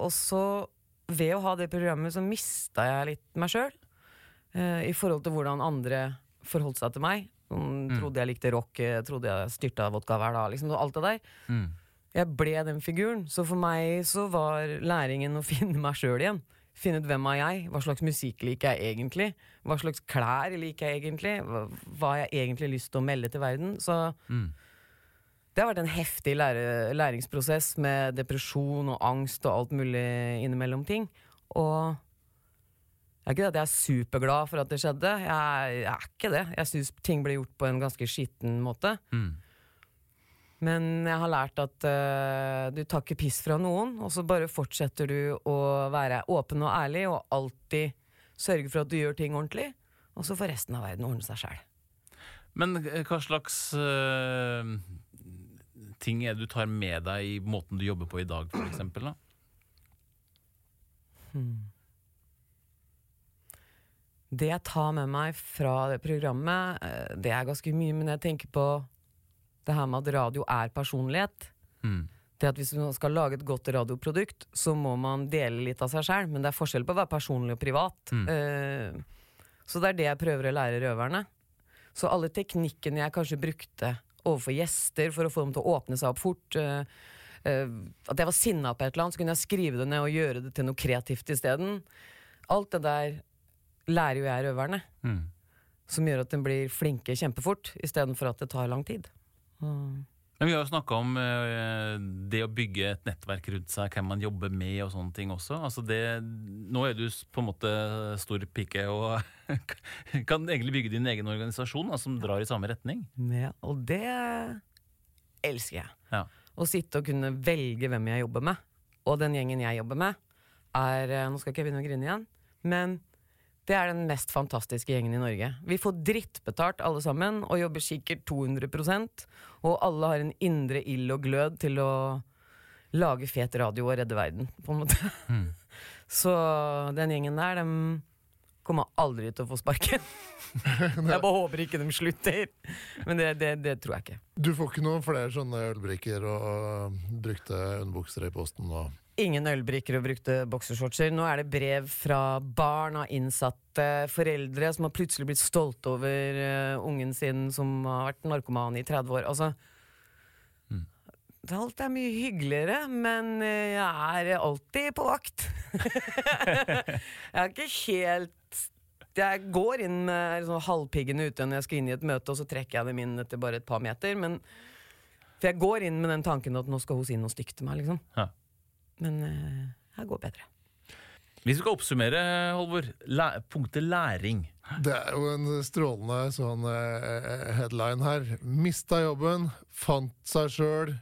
og så, ved å ha det programmet, så mista jeg litt meg sjøl. I forhold til hvordan andre forholdt seg til meg. Sånn, Trodde jeg likte rock, eh, trodde jeg styrta vodka hver dag. Liksom, alt det der. Mm. Jeg ble den figuren. Så for meg så var læringen å finne meg sjøl igjen. Finne ut hvem er jeg, hva slags musikk liker jeg egentlig, hva slags klær liker jeg egentlig, hva har jeg egentlig lyst til å melde til verden. Så Mm. Det har vært en heftig lære, læringsprosess med depresjon og angst og alt mulig innimellom ting. Og det er ikke det at jeg er superglad for at det skjedde, jeg, jeg er ikke det. Jeg syns ting ble gjort på en ganske skitten måte. Mm. Men jeg har lært at uh, du tar ikke piss fra noen, og så bare fortsetter du å være åpen og ærlig og alltid sørge for at du gjør ting ordentlig. Og så får resten av verden ordne seg sjæl. Men eh, hva slags eh, ting er du tar med deg i måten du jobber på i dag, for eksempel? Da? Det jeg tar med meg fra det programmet, eh, det er ganske mye, men jeg tenker på det her med at radio er personlighet. Mm. Det at Hvis man skal lage et godt radioprodukt, så må man dele litt av seg sjøl. Men det er forskjell på å være personlig og privat. Mm. Uh, så det er det jeg prøver å lære røverne. Så alle teknikkene jeg kanskje brukte overfor gjester for å få dem til å åpne seg opp fort eh, eh, At jeg var sinna på et eller annet, så kunne jeg skrive det ned og gjøre det til noe kreativt isteden. Alt det der lærer jo jeg røverne. Mm. Som gjør at de blir flinke kjempefort, istedenfor at det tar lang tid. Mm. Men vi har jo snakka om eh, det å bygge et nettverk rundt seg, hvem man jobber med og sånne ting også. Altså det, nå er du på en måte stor pike og kan egentlig bygge din egen organisasjon da, som drar i samme retning. Ja, og det elsker jeg. Ja. Å sitte og kunne velge hvem jeg jobber med. Og den gjengen jeg jobber med, er eh, Nå skal ikke jeg begynne å grine igjen, men det er den mest fantastiske gjengen i Norge. Vi får drittbetalt alle sammen, og jobber sikkert 200% Og alle har en indre ild og glød til å lage fet radio og redde verden, på en måte. Mm. Så den gjengen der, de kommer aldri til å få sparken. jeg bare håper ikke de slutter. Men det, det, det tror jeg ikke. Du får ikke noen flere sånne ølbrikker og brukte underbukser i posten nå? Ingen ølbrikker og brukte boksershortser. Nå er det brev fra barn av innsatte foreldre som har plutselig blitt stolte over uh, ungen sin som har vært narkoman i 30 år. Altså Mm. Alt er mye hyggeligere, men eh, jeg er alltid på vakt. jeg er ikke helt Jeg går inn med sånn halvpiggene ute når jeg skal inn i et møte, og så trekker jeg dem inn etter bare et par meter. Men, for jeg går inn med den tanken at nå skal hun si noe stygt til meg, liksom. Ja. Men eh, her går bedre. Hvis vi skal oppsummere, Holvor. læ punktet læring. Det er jo en strålende sånn eh, headline her. Mista jobben, fant seg sjøl,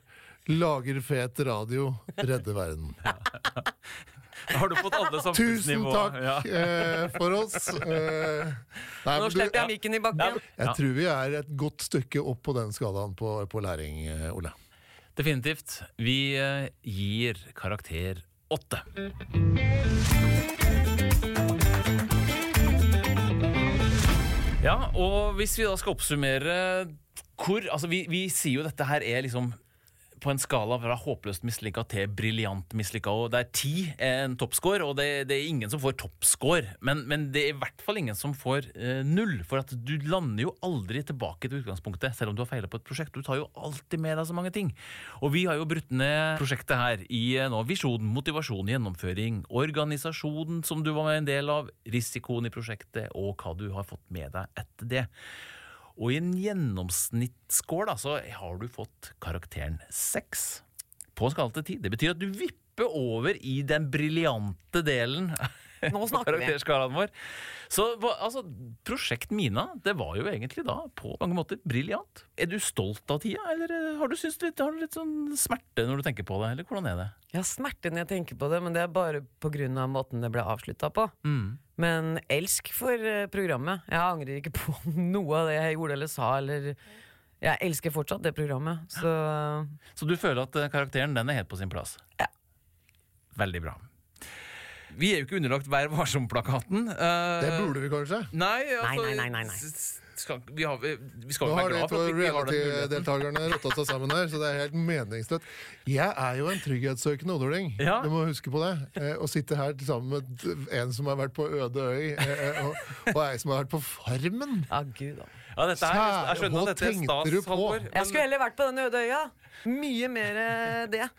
lager fet radio, redder verden. Har du fått alle Tusen takk Ja. eh, for oss. Eh, nei, Nå sletter slipper jeg mikken i bakken. jeg tror vi er et godt stykke opp på den skalaen på, på læring, eh, Ole. Definitivt. Vi eh, gir karakter åtte. Ja, og hvis vi da skal oppsummere hvor Altså, vi, vi sier jo dette her er liksom på en skala fra håpløst mislykka til briljant mislykka. Og er ti er en toppscore, og det, det er ingen som får toppscore. Men, men det er i hvert fall ingen som får eh, null, for at du lander jo aldri tilbake til utgangspunktet, selv om du har feila på et prosjekt. Du tar jo alltid med deg så mange ting. Og vi har jo brutt ned prosjektet her i eh, nå, visjon, motivasjon, gjennomføring, organisasjonen som du var med en del av, risikoen i prosjektet, og hva du har fått med deg etter det. Og i en gjennomsnittsscore da, så har du fått karakteren seks på en skala ti. Det betyr at du vipper over i den briljante delen Nå snakker vi. karakterskalaen vår. Så altså, Prosjekt Mina det var jo egentlig da på mange måter briljant. Er du stolt av tida, eller eh, har du, litt, har du litt sånn smerte når du tenker på det? Eller hvordan er det? Jeg har smerte når jeg tenker på det, men det er bare pga. måten det ble avslutta på. Mm. Men elsk for eh, programmet. Jeg angrer ikke på noe av det jeg gjorde eller sa. Eller Jeg elsker fortsatt det programmet. Så Så du føler at eh, karakteren den er helt på sin plass? Ja. Veldig bra. Vi er jo ikke underlagt Vær varsom-plakaten. Uh, Det burde vi kanskje. Nei, altså, Nei, nei, nei, nei. Skal, vi, har, vi vi skal Nå jo har være de glad to for at vi ikke har den muligheten. reality-deltakerne rotta seg sammen her, så det er helt meningsløst. Jeg er jo en trygghetssøkende odderling. Ja. Du må huske på det. Eh, Å sitte her sammen med en som har vært på øde øy, eh, og, og ei som har vært på Farmen. ja, gud da. Ja, dette er, jeg skjønner hva at dette er stas. Halvor. Jeg skulle heller vært på den øde øya. Mye mer eh, det.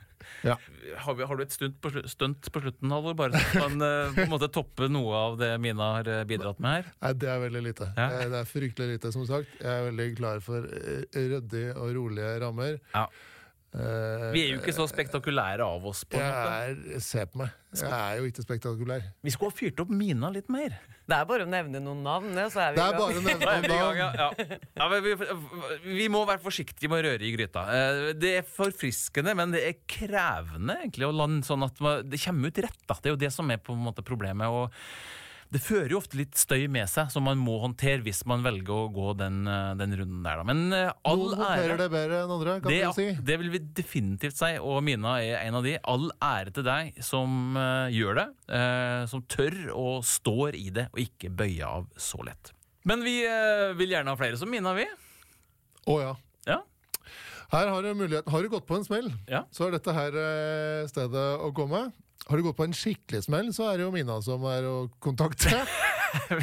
Ja. Har, vi, har du et stunt på, stunt på slutten, Halvor? Bare så kan eh, på en måte toppe noe av det Mina har eh, bidratt med her? Nei, det er veldig lite. Ja. Eh, Det er fryktelig lite, som sagt. Jeg er veldig klar for ryddige og rolige rammer. Ja. Vi er jo ikke så spektakulære av oss. på en måte. er, Se på meg. Jeg er jo ikke spektakulær. Vi skulle ha fyrt opp Mina litt mer. Det er bare å nevne noen navn, det, så er vi Det er bare å nevne gang, navn. ja. ja. ja vi, vi må være forsiktige med å røre i gryta. Eh, Det er forfriskende, men det er krevende egentlig å lande sånn at det kommer ut rett. da. Det er jo det som er på en måte problemet. og det fører jo ofte litt støy med seg, som man må håndtere hvis man velger å gå den, eh, den runden der. Da. Men eh, all Noen ære det bedre enn andre, kan det, vi si. det vil vi definitivt si, og Mina er en av de. All ære til deg som uh, gjør det, uh, som tør og står i det, og ikke bøyer av så lett. Men vi uh, vil gjerne ha flere som Mina, vi. Å ja. Ja. Her har du muligheten. Har du gått på en smell, Ja. så er dette her stedet å komme. Har du gått på en skikkelig smell, så er det jo Mina som er å kontakte.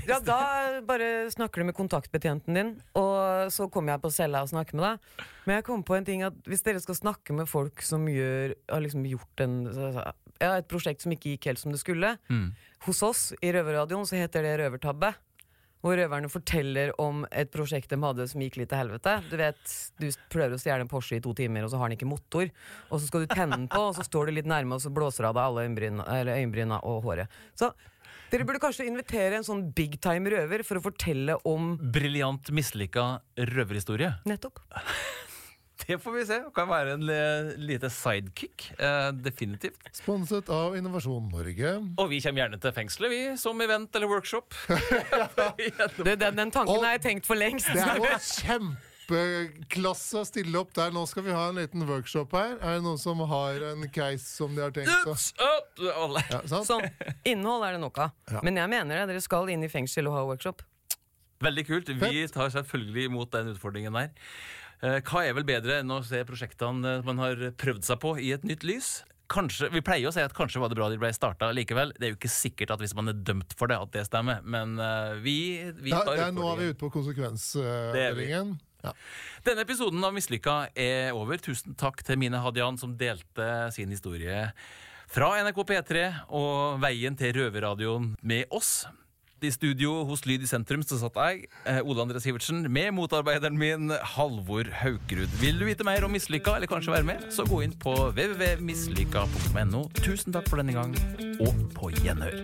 Ja, da bare snakker du med kontaktbetjenten din, og så kommer jeg på cella og snakker med deg. Men jeg kom på en ting at hvis dere skal snakke med folk som gjør, har liksom gjort en, ja, et prosjekt som ikke gikk helt som det skulle Mm. Hos oss i Røverradioen så heter det Røvertabbe. Hvor røverne forteller om et prosjekt de hadde som gikk litt til helvete. Du vet, du prøver å stjele en Porsche i to timer, og så har den ikke motor. Og så skal du tenne den på, og så står du litt nærme, og så blåser av deg alle øyenbryna, øyenbryna og håret. Så dere burde kanskje invitere en sånn big time røver for å fortelle om Briljant mislykka røverhistorie. Nettopp. Det får vi se. Kan være en lite sidekick. Eh, definitivt. Sponset av Innovasjon Norge. Og vi kommer gjerne til fengselet, vi, som event eller workshop. det, den, den tanken Og- har jeg tenkt for lengst. Det er jo kjempeklasse å stille opp der. Nå skal vi ha en liten workshop her. Er det noen som har en case som de har tenkt å ja, sant? Sånn, Innhold er det nok av. Ja. Men jeg mener det. Dere skal inn i fengsel og ha workshop. Veldig kult. Vi tar selvfølgelig imot den utfordringen der. Eh, Hva er vel bedre enn å se prosjektene eh, man har prøvd seg på, i et nytt lys? Kanskje, Vi pleier å si at kanskje var det bra de ble starta likevel. Det er jo ikke sikkert at hvis man er dømt for det, at det stemmer. Men eh, vi, vi tar det er, nå er vi ute på konsekvensavdelingen. Ja. Denne episoden av Mislykka er over. Tusen takk til Mine Hadian som delte sin historie fra NRK P3 og veien til Røverradioen med oss. I studio hos Lyd i sentrum så satt jeg, eh, Ole André Sivertsen, med motarbeideren min Halvor Haukerud. Vil du vite mer om Mislykka, eller kanskje være med, så gå inn på www.mislykka.no. Tusen takk for denne gang, og på gjenhør.